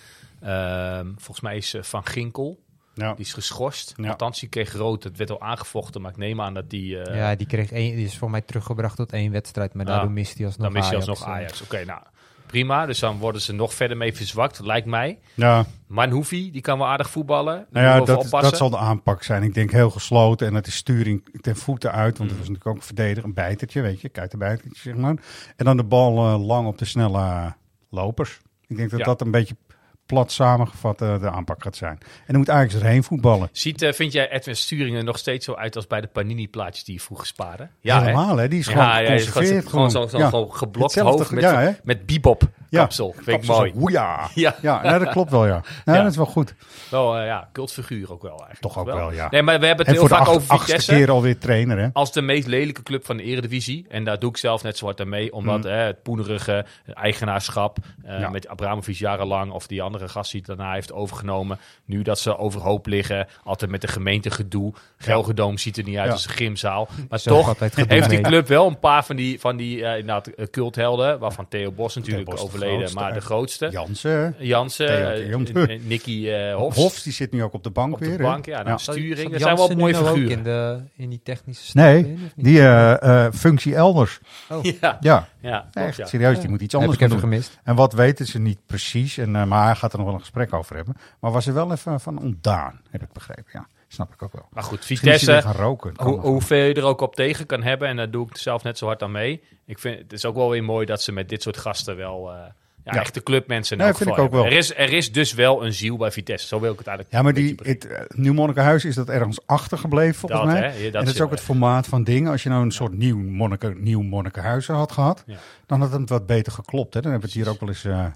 ehm, volgens mij is Van Ginkel, Ja. die is geschorst. Ja. Althans, die kreeg rood. Het werd al aangevochten, maar ik neem aan dat die... eh, Ja, die, kreeg één, die is voor mij teruggebracht tot één wedstrijd. Maar Ah, daardoor mist hij alsnog dan mis je Ajax, alsnog eh. Ajax. Oké, nou prima. Dus dan worden ze nog verder mee verzwakt, lijkt mij. Ja, Manhoefi, die kan wel aardig voetballen. Nou ja, dat, dat zal de aanpak zijn. Ik denk heel gesloten en het is sturing ten voeten uit. Want het was natuurlijk ook een verdediger, een bijtertje, weet je. Kuitenbijtertje, zeg maar. En dan de bal eh, lang op de snelle lopers. Ik denk dat Ja. dat een beetje plat samengevat eh, de aanpak gaat zijn. En dan moet Ajax erheen voetballen. Ziet, eh, vind jij Edwin Sturingen nog steeds zo uit als bij de Panini-plaatjes die je vroeger spaarde? hè? Helemaal, hè? Die is Ja, gewoon ja, is geconserveerd. gewoon, gewoon zo'n Ja. gewoon geblokt hoofd met, ja, met bebop Ja, kapsel. Vind ik kapsel mooi. Ja. Ja, nou, dat klopt wel, ja. Nou, Ja. Dat is wel goed. Wel, eh, ja, cultfiguur ook wel eigenlijk. Toch ook wel, ja. Nee, maar we hebben En het heel vaak acht- over achtste Vitesse. keer alweer trainer, hè? Als de meest lelijke club van de eredivisie. En daar doe ik zelf net zo hard aan mee. Omdat Mm. hè, het poenerige eigenaarschap eh, Ja. met Abramovic jarenlang. Of die andere gast die het daarna heeft overgenomen. Nu dat ze overhoop liggen. Altijd met de gemeente gedoe. Gelgedoom ziet er niet uit Ja. als een gymzaal. Maar Zo toch heeft die club wel een paar van die, van die eh, inderdaad, eh, culthelden. Waarvan Theo Bos natuurlijk Bos grootste, maar de grootste. Jansen. Jansen, eh, Jansen. eh, Nicky eh, Hofs. Hofs, die zit nu ook op de bank op de weer. bank. Ja, nou, Ja. sturing. Dat zijn wel mooie nou ook figuren. in, de, in die technische staf Nee, in, die eh, eh, functie elders. Ja, Ja, ja, klopt, echt ja. serieus. Die moet iets Heb anders ik gaan even doen. gemist. En wat weten ze niet precies. En, eh, maar hij gaat er nog wel een gesprek over hebben. Maar was er wel even van ontdaan, heb ik begrepen. Ja, snap ik ook wel. Maar goed, Vitesse, gaan roken. Hoe, hoeveel je er ook op tegen kan hebben, en daar doe ik zelf net zo hard aan mee. Ik vind het is ook wel weer mooi dat ze met dit soort gasten wel eh, ja, Ja. echte clubmensen Nee, vind ik ook wel. Er is, er is dus wel een ziel bij Vitesse, zo wil ik het eigenlijk Ja, maar die, het, eh, Nieuw Monnikenhuis is dat ergens achtergebleven volgens Dat, mij. hè? Ja, dat en dat is ook het formaat van dingen. Als je nou een soort nieuw, Monniken, nieuw Monnikenhuis had gehad, dan had het wat beter geklopt. Hè? Dan hebben we het hier ook wel eens eh,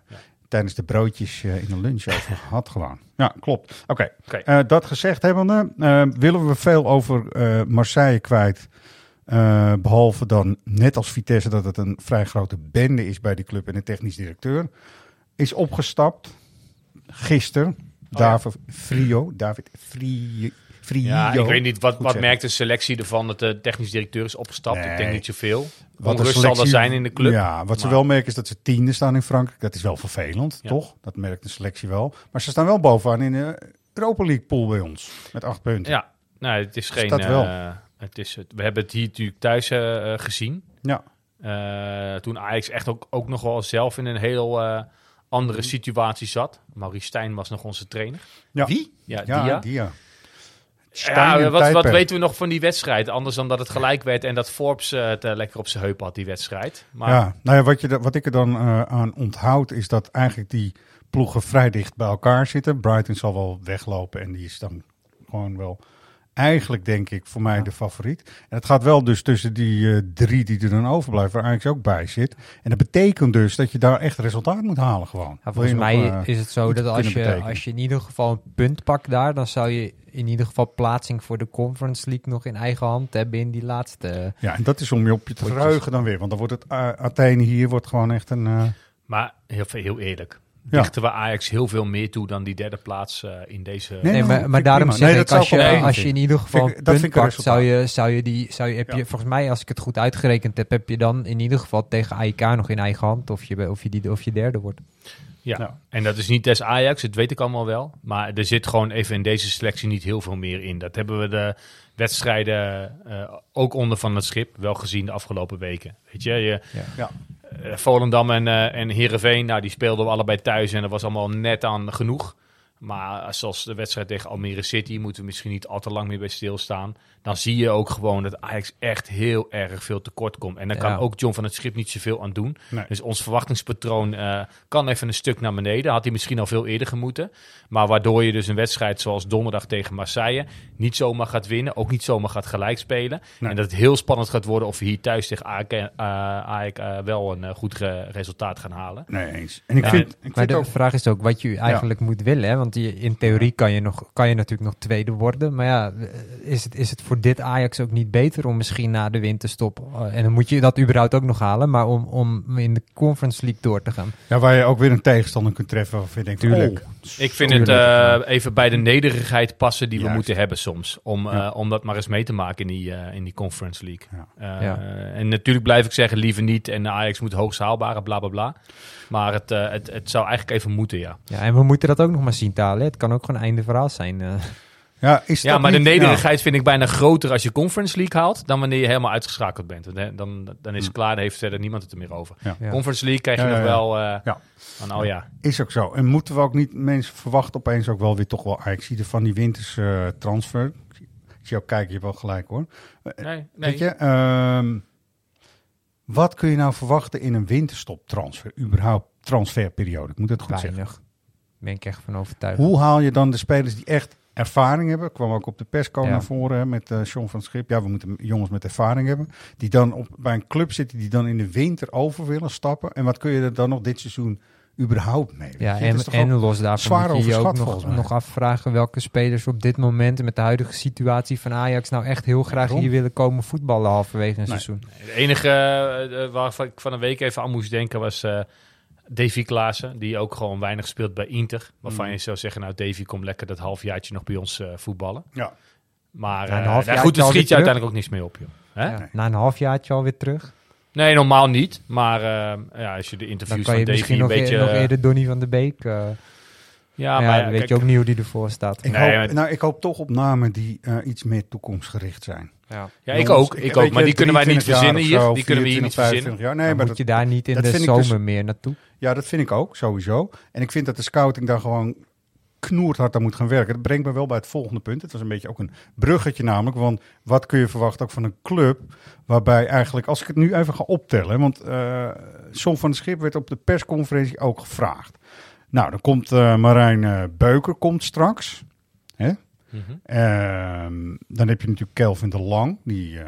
tijdens de broodjes eh, in de lunch over gehad gewoon. Ja, klopt. Oké. Eh, dat gezegd hebbende, eh, willen we veel over Marseille kwijt. Eh, behalve dan, net als Vitesse, dat het een vrij grote bende is bij die club en de technisch directeur. Is opgestapt gisteren. Oh ja. David Frio. David Frio. Frio. Ja, ik weet niet, wat, Goed wat zeggen. merkt de selectie ervan dat de technisch directeur is opgestapt? Ik denk niet zoveel. Wat rust zal er zijn in de club. Ja, wat ze Maar- wel merken is dat ze tiende staan in Frankrijk. Dat is wel vervelend, Ja. toch? Dat merkt de selectie wel. Maar ze staan wel bovenaan in de Europa League pool bij ons. Met acht punten. Ja, nou, het is geen... dat wel. eh, het is, het- we hebben het hier natuurlijk thuis eh, eh, gezien. Ja. Toen Ajax echt ook, ook nog wel zelf in een heel andere situatie zat. Maurice Stijn was nog onze trainer. Ja. Wie? Ja, Ja, Dia. Dia. Ja, wat, wat weten we nog van die wedstrijd? Anders dan dat het gelijk werd en dat Forbes eh, het eh, lekker op zijn heup had, die wedstrijd. Maar Ja, nou ja, wat, je, wat ik er dan eh, aan onthoud is dat eigenlijk die ploegen vrij dicht bij elkaar zitten. Brighton zal wel weglopen en die is dan gewoon wel eigenlijk denk ik voor mij de favoriet. En het gaat wel dus tussen die eh, drie die er dan overblijven, waar Ajax ook bij zit. En dat betekent dus dat je daar echt resultaat moet halen gewoon. Ja, volgens nog, mij eh, is het zo dat als je, betekenen. als je in ieder geval een punt pakt daar, dan zou je in ieder geval plaatsing voor de Conference League nog in eigen hand hebben in die laatste. Ja, en dat is om je op je te verheugen dan weer. Want dan wordt het uh, Athene hier wordt gewoon echt een... Maar heel, heel eerlijk. Ja. Dichten we Ajax heel veel meer toe dan die derde plaats eh, in deze... Nee, Nee, nou, maar, maar daarom zeg Nee, ik, als je, als je in ieder geval Vind ik- punt vind ik een pakt, zou je, zou je die, zou je, heb Ja. je, volgens mij, als ik het goed uitgerekend heb, heb je dan in ieder geval tegen AIK nog in eigen hand of je, of je, die, of je derde wordt. Ja, Ja. en dat is niet des Ajax, dat weet ik allemaal wel. Maar er zit gewoon even in deze selectie niet heel veel meer in. Dat hebben we de wedstrijden eh, ook onder van het schip wel gezien de afgelopen weken. Weet je, je Ja. Ja. Eh, Volendam en, eh en Heerenveen, nou, die speelden we allebei thuis en dat was allemaal net aan genoeg. Maar zoals de wedstrijd tegen Almere City moeten we misschien niet al te lang meer bij stilstaan. Dan zie je ook gewoon dat Ajax echt heel erg veel tekort komt. En daar kan ook John van het Schip niet zoveel aan doen. Nee. Dus ons verwachtingspatroon eh, kan even een stuk naar beneden. Had hij misschien al veel eerder gemoeten. Maar waardoor je dus een wedstrijd zoals donderdag tegen Marseille niet zomaar gaat winnen. Ook niet zomaar gaat gelijk spelen. Nee. En dat het heel spannend gaat worden of we hier thuis tegen eh, AEK, eh, wel een eh, goed resultaat gaan halen. nee, eens. En ik Ja, vind, ik Maar vind de ook... vraag is ook wat je eigenlijk moet willen. Hè? Want je, in theorie kan je, nog, kan je natuurlijk nog tweede worden. Maar ja, is het, is het voor dit Ajax ook niet beter om misschien na de winterstop... eh, en dan moet je dat überhaupt ook nog halen... maar om, om in de Conference League door te gaan. Ja, waar je ook weer een tegenstander kunt treffen waarvan je denkt... Tuurlijk. oh, Ik vind Tuurlijk. het eh, even bij de nederigheid passen die we Juist. moeten hebben soms. Om, eh, Ja. om dat maar eens mee te maken in die, in die Conference League. Ja. Eh, Ja. En natuurlijk blijf ik zeggen, liever niet. En Ajax moet hoogst haalbare, bla bla bla. Maar het, het, het zou eigenlijk even moeten, ja. Ja, en we moeten dat ook nog maar zien te halen. hè. Het kan ook gewoon einde verhaal zijn. Eh. Ja, is Ja, maar de nederigheid vind ik bijna groter als je Conference League haalt... dan wanneer je helemaal uitgeschakeld bent. Want, Dan, dan is het klaar, dan heeft verder niemand het er meer over. Ja. Ja. Conference League krijg je nog ja. wel... eh, Ja. Van, oh ja, Is ook zo. En moeten we ook niet, mensen verwachten opeens ook wel weer toch wel, ik zie er van die winters eh, transfer. Ik zie- Ik zie jou kijken, je hebt wel gelijk hoor. nee, nee. Weet je, ehm, wat kun je nou verwachten in een winterstop transfer, überhaupt transferperiode? Ik moet het goed zeggen. Weinig. Ben ik echt van overtuigd. Hoe haal je dan de spelers die echt ervaring hebben? Kwam ook op de persco Ja. naar voren hè, met eh Sean van Schip. Ja, we moeten jongens met ervaring hebben. Die dan op, bij een club zitten die dan in de winter over willen stappen. En wat kun je er dan nog dit seizoen überhaupt mee? Ja, het en, los daarvan zwaar moet je je ook nog, nog afvragen welke spelers op dit moment met de huidige situatie van Ajax nou echt heel graag Waarom? hier willen komen voetballen halverwege een Nee. seizoen. De enige eh, eh, waarvan ik van een week even aan moest denken was eh Davy Klaassen. Die ook gewoon weinig speelt bij Inter. Waarvan Mm. je zou zeggen, nou Davy, kom lekker dat halfjaartje nog bij ons eh, voetballen. Ja. Maar Na een eh, halfjaartje nou goed, alweer schiet je terug? uiteindelijk ook niks mee op, joh. Hè? Ja, na een halfjaartje alweer terug. Nee, normaal niet. Maar eh, ja, als je de Dan interviews kan je van Davy misschien een nog, beetje... e- nog eerder Donny van de Beek. eh, ja, maar maar ja, ja, dan weet kijk, je ook niet hoe die ervoor staat. Ik, Nee, hoop, maar- nou, ik hoop toch op namen die eh, iets meer toekomstgericht zijn. Ja. ja, ik ook. Ik ook. Maar die kunnen wij niet 23 jaar verzinnen hier. zo, Die kunnen we hier niet 24, verzinnen. 25 jaar. Nee, maar moet dat, je daar niet in de ik zomer dus- meer naartoe. Ja, dat vind ik ook, sowieso. En ik vind dat de scouting daar gewoon knoerhard aan moet gaan werken. Dat brengt me wel bij het volgende punt. Het was een beetje ook een bruggetje namelijk. Want wat kun je verwachten ook van een club waarbij eigenlijk, als ik het nu even ga optellen. Want Som van het Schip werd op de persconferentie ook gevraagd. Nou, dan komt eh, Marijn eh, Beuker komt straks. Hè? Mhm. Ehm, dan heb je natuurlijk Kelvin de Lang, die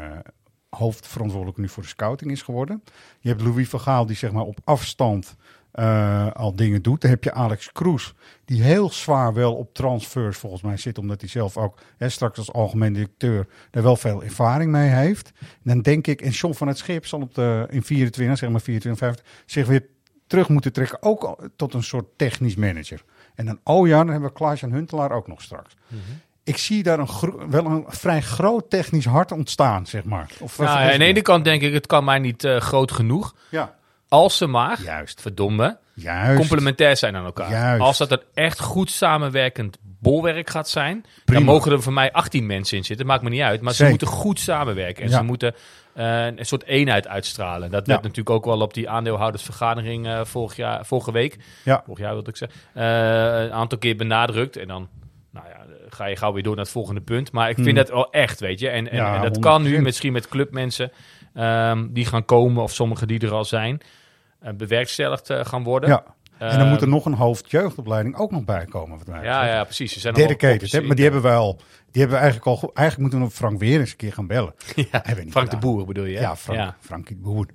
hoofdverantwoordelijk nu voor de scouting is geworden. Je hebt Louis van Gaal, die zeg maar op afstand eh, al dingen doet. Dan heb je Alex Kroes, die heel zwaar wel op transfers volgens mij zit, omdat hij zelf ook hè, straks als algemeen directeur daar wel veel ervaring mee heeft. En dan denk ik, en John van het Schip zal op de, in 24, zeg maar 24, 50, zich weer terug moeten trekken, ook tot een soort technisch manager. En dan, oh ja, dan hebben we Klaas-Jan Huntelaar ook nog straks. Ik zie daar een wel een vrij groot technisch hart ontstaan, zeg maar. Of Nou, aan de ene kant denk ik, het kan mij niet eh, groot genoeg. Ja, Als ze maar, juist. verdomme, Juist. complementair zijn aan elkaar. Juist. Als dat een echt goed samenwerkend bolwerk gaat zijn, Prima. dan mogen er voor mij 18 mensen in zitten. Maakt me niet uit. Maar Zeker. ze moeten goed samenwerken. En Ja. ze moeten eh, een soort eenheid uitstralen. Dat Ja. werd natuurlijk ook wel op die aandeelhoudersvergadering eh, vorig jaar, vorige week. Ja. Vorig jaar wilde ik zeggen. eh, een aantal keer benadrukt. En dan nou ja, ga je gauw weer door naar het volgende punt. Maar ik vind Hmm. dat wel echt, weet je. En, en, Ja, en dat kan nu 100%. misschien met clubmensen ehm, die gaan komen, of sommigen die er al zijn, bewerkstelligd eh, gaan worden. Ja. en dan moet er nog een hoofdjeugdopleiding ook nog bij komen. Wat mij Ja, ja, precies. Ze zijn Dedicated, hè? maar die hebben we al. Die hebben we eigenlijk al. Eigenlijk moeten we nog Frank weer eens een keer gaan bellen. Ja, Frank de. Boer bedoel je? hè? Ja, Frank, Ja. Frankie de Boer.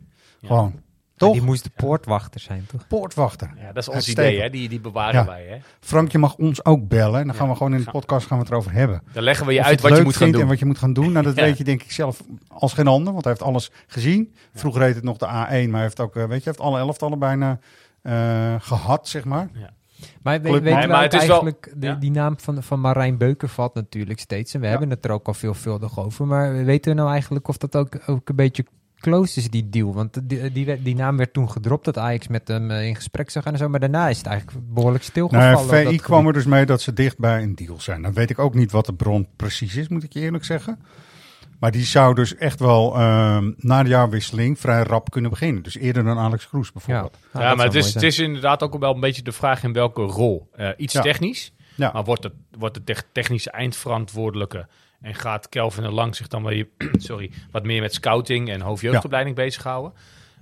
Gewoon. Maar Toch? Die moest de poortwachter zijn, toch? Poortwachter. Ja, dat is ons Uitstekend. idee, hè? Die, die bewaren Ja. wij. Hè? Frank, je mag ons ook bellen. En dan gaan Ja. we gewoon in de podcast gaan we het erover hebben. Dan leggen we je Of uit wat je moet gaan doen. En wat je moet gaan doen. Nou, dat Ja. weet je denk ik zelf als geen ander. Want hij heeft alles gezien. Vroeger heette het nog de A1. Maar hij heeft ook, eh, weet je, hij heeft alle elftallen bijna eh, gehad, zeg maar. Maar we, Club- weten Nee, we maar het is wel- eigenlijk, de- ja. die naam van, van Marijn Beuker valt natuurlijk steeds. En we hebben het er ook al veelvuldig over. Maar weten we nou eigenlijk of dat ook, ook een beetje close is, die deal? Want die, die, werd- die naam werd toen gedropt dat Ajax met hem eh, in gesprek zou gaan en zo. Maar daarna is het eigenlijk behoorlijk stilgevallen. Nou, VI dat kwam er dus mee dat ze dicht bij een deal zijn. Dan weet ik ook niet wat de bron precies is, moet ik je eerlijk zeggen. Maar die zou dus echt wel ehm, na de jaarwisseling vrij rap kunnen beginnen. Dus eerder dan Alex Kroes bijvoorbeeld. Ja, maar het is, het is inderdaad ook wel een beetje de vraag in welke rol. Eh, iets Ja. technisch, Ja. maar wordt, het, wordt de tech- technische eindverantwoordelijke en gaat Kelvin er Lang zich dan weer, sorry, wat meer met scouting en hoofdjeugdopleiding bezighouden?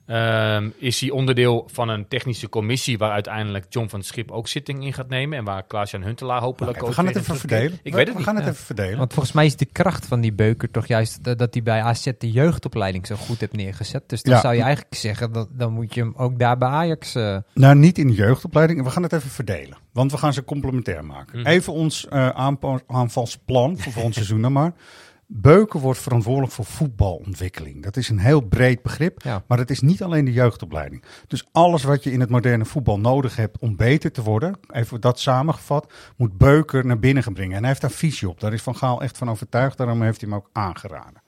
Ehm, is hij onderdeel van een technische commissie waar uiteindelijk John van Schip ook zitting in gaat nemen en waar Klaas-Jan Huntelaar hopelijk Oké, ook we gaan het even verdelen. Ik We- weet het we niet. gaan het even verdelen. Want volgens mij is de kracht van die Beuker toch juist dat hij bij AZ de jeugdopleiding zo goed heeft neergezet. Dus dan Ja. zou je eigenlijk zeggen, dat, dan moet je hem ook daar bij Ajax... eh, Nou, niet in de jeugdopleiding. We gaan het even verdelen. Want we gaan ze complementair maken. Mhm. Even ons eh, aanpa- aanvalsplan voor volgend seizoen dan maar. Beuken wordt verantwoordelijk voor voetbalontwikkeling. Dat is een heel breed begrip, Ja. maar het is niet alleen de jeugdopleiding. Dus alles wat je in het moderne voetbal nodig hebt om beter te worden, even dat samengevat, moet Beuker naar binnen gaan brengen. En hij heeft daar visie op. Daar is Van Gaal echt van overtuigd, daarom heeft hij hem ook aangeraden.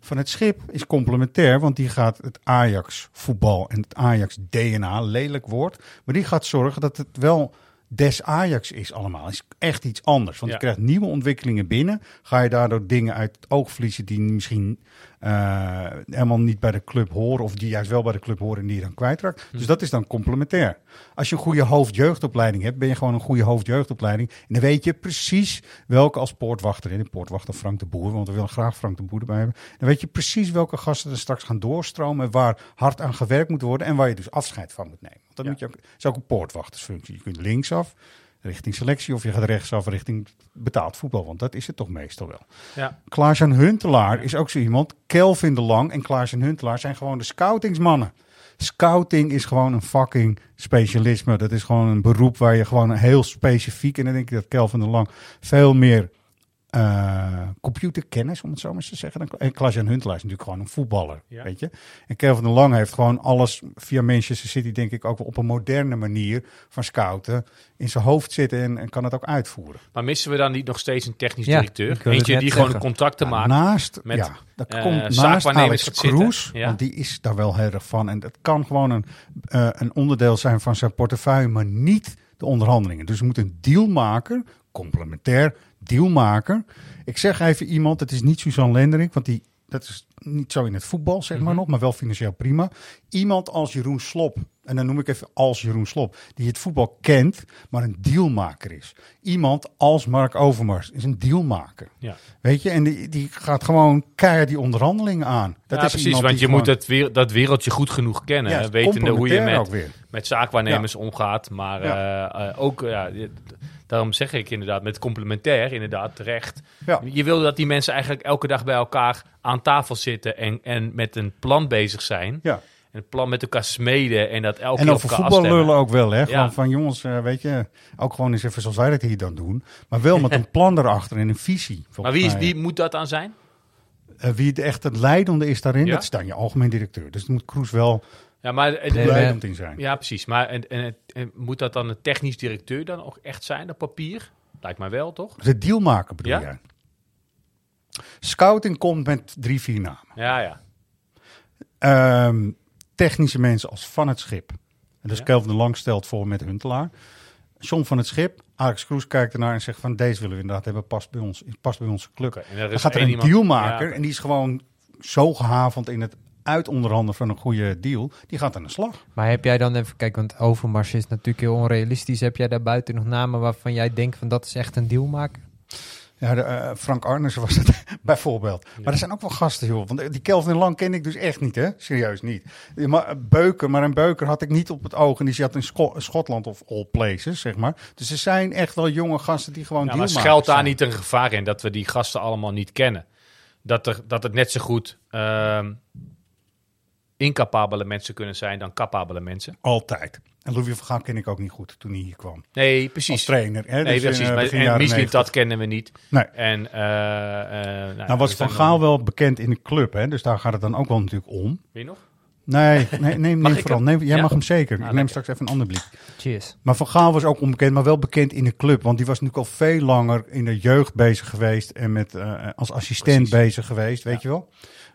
Van het schip is complementair, want die gaat het Ajax voetbal en het Ajax DNA, lelijk woord, maar die gaat zorgen dat het wel des Ajax is allemaal. is echt iets anders. Want Ja. je krijgt nieuwe ontwikkelingen binnen. Ga je daardoor dingen uit het oog verliezen die misschien eh, helemaal niet bij de club horen. Of die juist wel bij de club horen en die je dan kwijtraakt. Hm. Dus dat is dan complementair. Als je een goede hoofdjeugdopleiding hebt, ben je gewoon een goede hoofdjeugdopleiding. En dan weet je precies welke als poortwachter, en de poortwachter Frank de Boer, want we willen graag Frank de Boer erbij hebben. Dan weet je precies welke gasten er straks gaan doorstromen, waar hard aan gewerkt moet worden en waar je dus afscheid van moet nemen. Dan Ja. moet je ook, het is ook een poortwachtersfunctie. Je kunt linksaf richting selectie of je gaat rechtsaf richting betaald voetbal, want dat is het toch meestal wel. Ja. Klaas-Jan Huntelaar is ook zo iemand. Kelvin de Lang en Klaas-Jan Huntelaar zijn gewoon de scoutingsmannen. Scouting is gewoon een fucking specialisme. Dat is gewoon een beroep waar je gewoon heel specifiek... en dan denk ik dat Kelvin de Lang veel meer eh, computerkennis, om het zo maar eens te zeggen. dan- En Klaas-Jan Huntelaar is natuurlijk gewoon een voetballer, Ja. weet je. En Kelvin de Lang heeft gewoon alles via Manchester City... denk ik ook wel op een moderne manier van scouten... in zijn hoofd zitten en, en kan het ook uitvoeren. Maar missen we dan niet nog steeds een technisch Ja, directeur? Eentje die gewoon contracten Ja, maakt. naast, met, ja, dat eh, komt naast Alex. Kroes, Ja. want die is daar wel heel erg van. En dat kan gewoon een, eh, een onderdeel zijn van zijn portefeuille, maar niet de onderhandelingen. Dus we moeten een dealmaker, complementair dealmaker. Ik zeg even iemand, het is niet Suzanne Lenderik, want die, dat is niet zo in het voetbal, zeg maar Mhm. nog, maar wel financieel prima. Iemand als Jeroen Slop, en dan noem ik even als Jeroen Slop, die het voetbal kent, maar een dealmaker is. Iemand als Mark Overmars is een dealmaker. Ja. Weet je, en die, die gaat gewoon keihard die onderhandelingen aan. Dat ja, is precies, want je moet het weer, dat wereldje goed genoeg kennen. Ja, wetende hoe je met, met zaakwaarnemers omgaat. Maar eh, eh, ook, ja, daarom zeg ik inderdaad, met complementair inderdaad terecht. Ja. Je wil dat die mensen eigenlijk elke dag bij elkaar aan tafel zitten en, en met een plan bezig zijn. Ja. En een plan met elkaar smeden en dat elke En over voetbal afstemmen. lullen ook wel, hè? Ja. Gewoon van jongens, eh, weet je, ook gewoon eens even zoals wij dat hier dan doen. Maar wel met een plan erachter en een visie. Maar wie, is, wie moet dat dan zijn? Eh, wie het echt het leidende is daarin, Ja? dat is dan je algemeen directeur. Dus het moet Kroes wel Ja, maar, Nee, leidend in zijn. ja precies. Maar en, en, het- en moet dat dan een technisch directeur dan ook echt zijn op papier? Lijkt mij wel, toch? De dealmaker bedoel Ja? jij? Scouting komt met drie, vier namen. Ja, ja. Ehm, technische mensen als Van het Schip. En dus Ja. Kelvin de Lang stelt voor met Huntelaar. John van het Schip, Alex Kroes kijkt ernaar en zegt van deze willen we inderdaad hebben, past bij ons, past bij onze club. En er Dan gaat er een iemand- dealmaker Ja, en die is gewoon zo gehavend in het uitonderhandelen van een goede deal. Die gaat aan de slag. Maar heb jij dan even, kijk, want Overmars is natuurlijk heel onrealistisch. Heb jij daar buiten nog namen waarvan jij denkt van dat is echt een dealmaker? Ja, de, eh, Frank Arnes was het bijvoorbeeld. Maar er zijn ook wel gasten, joh. Want die Kelvin Lang ken ik dus echt niet, hè? Serieus niet. Die Ma- Beuker, maar een Beuker had ik niet op het oog. En die zat in Scho- Schotland of all places, zeg maar. Dus er zijn echt wel jonge gasten die gewoon Ja, maar schuilt daar niet een gevaar in dat we die gasten allemaal niet kennen? Dat, er, dat het net zo goed ehm, incapabele mensen kunnen zijn dan capabele mensen? Altijd. En Louis van Gaal ken ik ook niet goed toen hij hier kwam. Nee, Als precies. trainer. Hè? Nee, Dus in, precies. eh, Maar- begin en jaren misschien 90. dat kennen we niet. Nee. En, eh, eh, Nou was we Van Gaal dan- wel bekend in de club, hè? Dus daar gaat het dan ook wel natuurlijk om. Weet je nog? Nee, nee neem, vooral. Neem, jij Ja? mag hem zeker. Ah, ik neem straks even een ander blik. Cheers. Maar Van Gaal was ook onbekend, maar wel bekend in de club. Want die was natuurlijk al veel langer in de jeugd bezig geweest en met, eh, als assistent Precies. bezig geweest, weet je wel.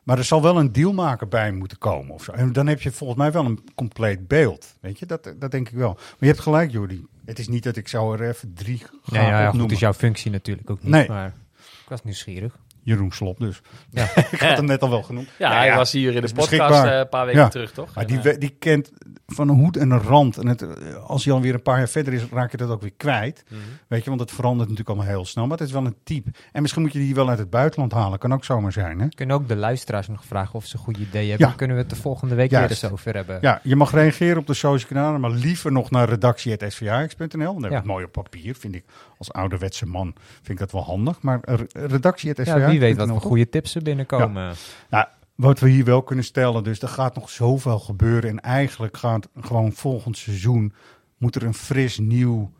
Maar er zal wel een dealmaker bij moeten komen of zo. En dan heb je volgens mij wel een compleet beeld. Weet je, dat, dat denk ik wel. Maar je hebt gelijk, Jordi. Het is niet dat ik zou er even drie gaan Nee, ja, ja, goed, is jouw functie natuurlijk ook niet. Nee. Maar ik was nieuwsgierig. Jeroen Slop dus. Ja. ik had hem net al wel genoemd. Ja, hij was hier in de podcast eh, een paar weken Ja. terug, toch? Maar En, die, eh, die kent van een hoed en een rand. En het, eh, als hij alweer een paar jaar verder is, raak je dat ook weer kwijt. Mhm. Weet je, want het verandert natuurlijk allemaal heel snel. Maar het is wel een type. En misschien moet je die wel uit het buitenland halen. Kan ook zomaar zijn, hè? Kunnen ook de luisteraars nog vragen of ze een goed idee hebben. Kunnen we het de volgende week Juist. weer eens over hebben. Ja, je mag reageren op de social kanalen, maar liever nog naar redactie.svax.nl. Dan heb je Ja. het mooi op papier, vind ik. Als ouderwetse man vind ik dat wel handig. Maar eh, redactie.svax.nl. Ja, wie weet wat voor goede tips er binnenkomen. Nou, wat we hier wel kunnen stellen, dus er gaat nog zoveel gebeuren. En eigenlijk gaat gewoon volgend seizoen moet er een fris nieuw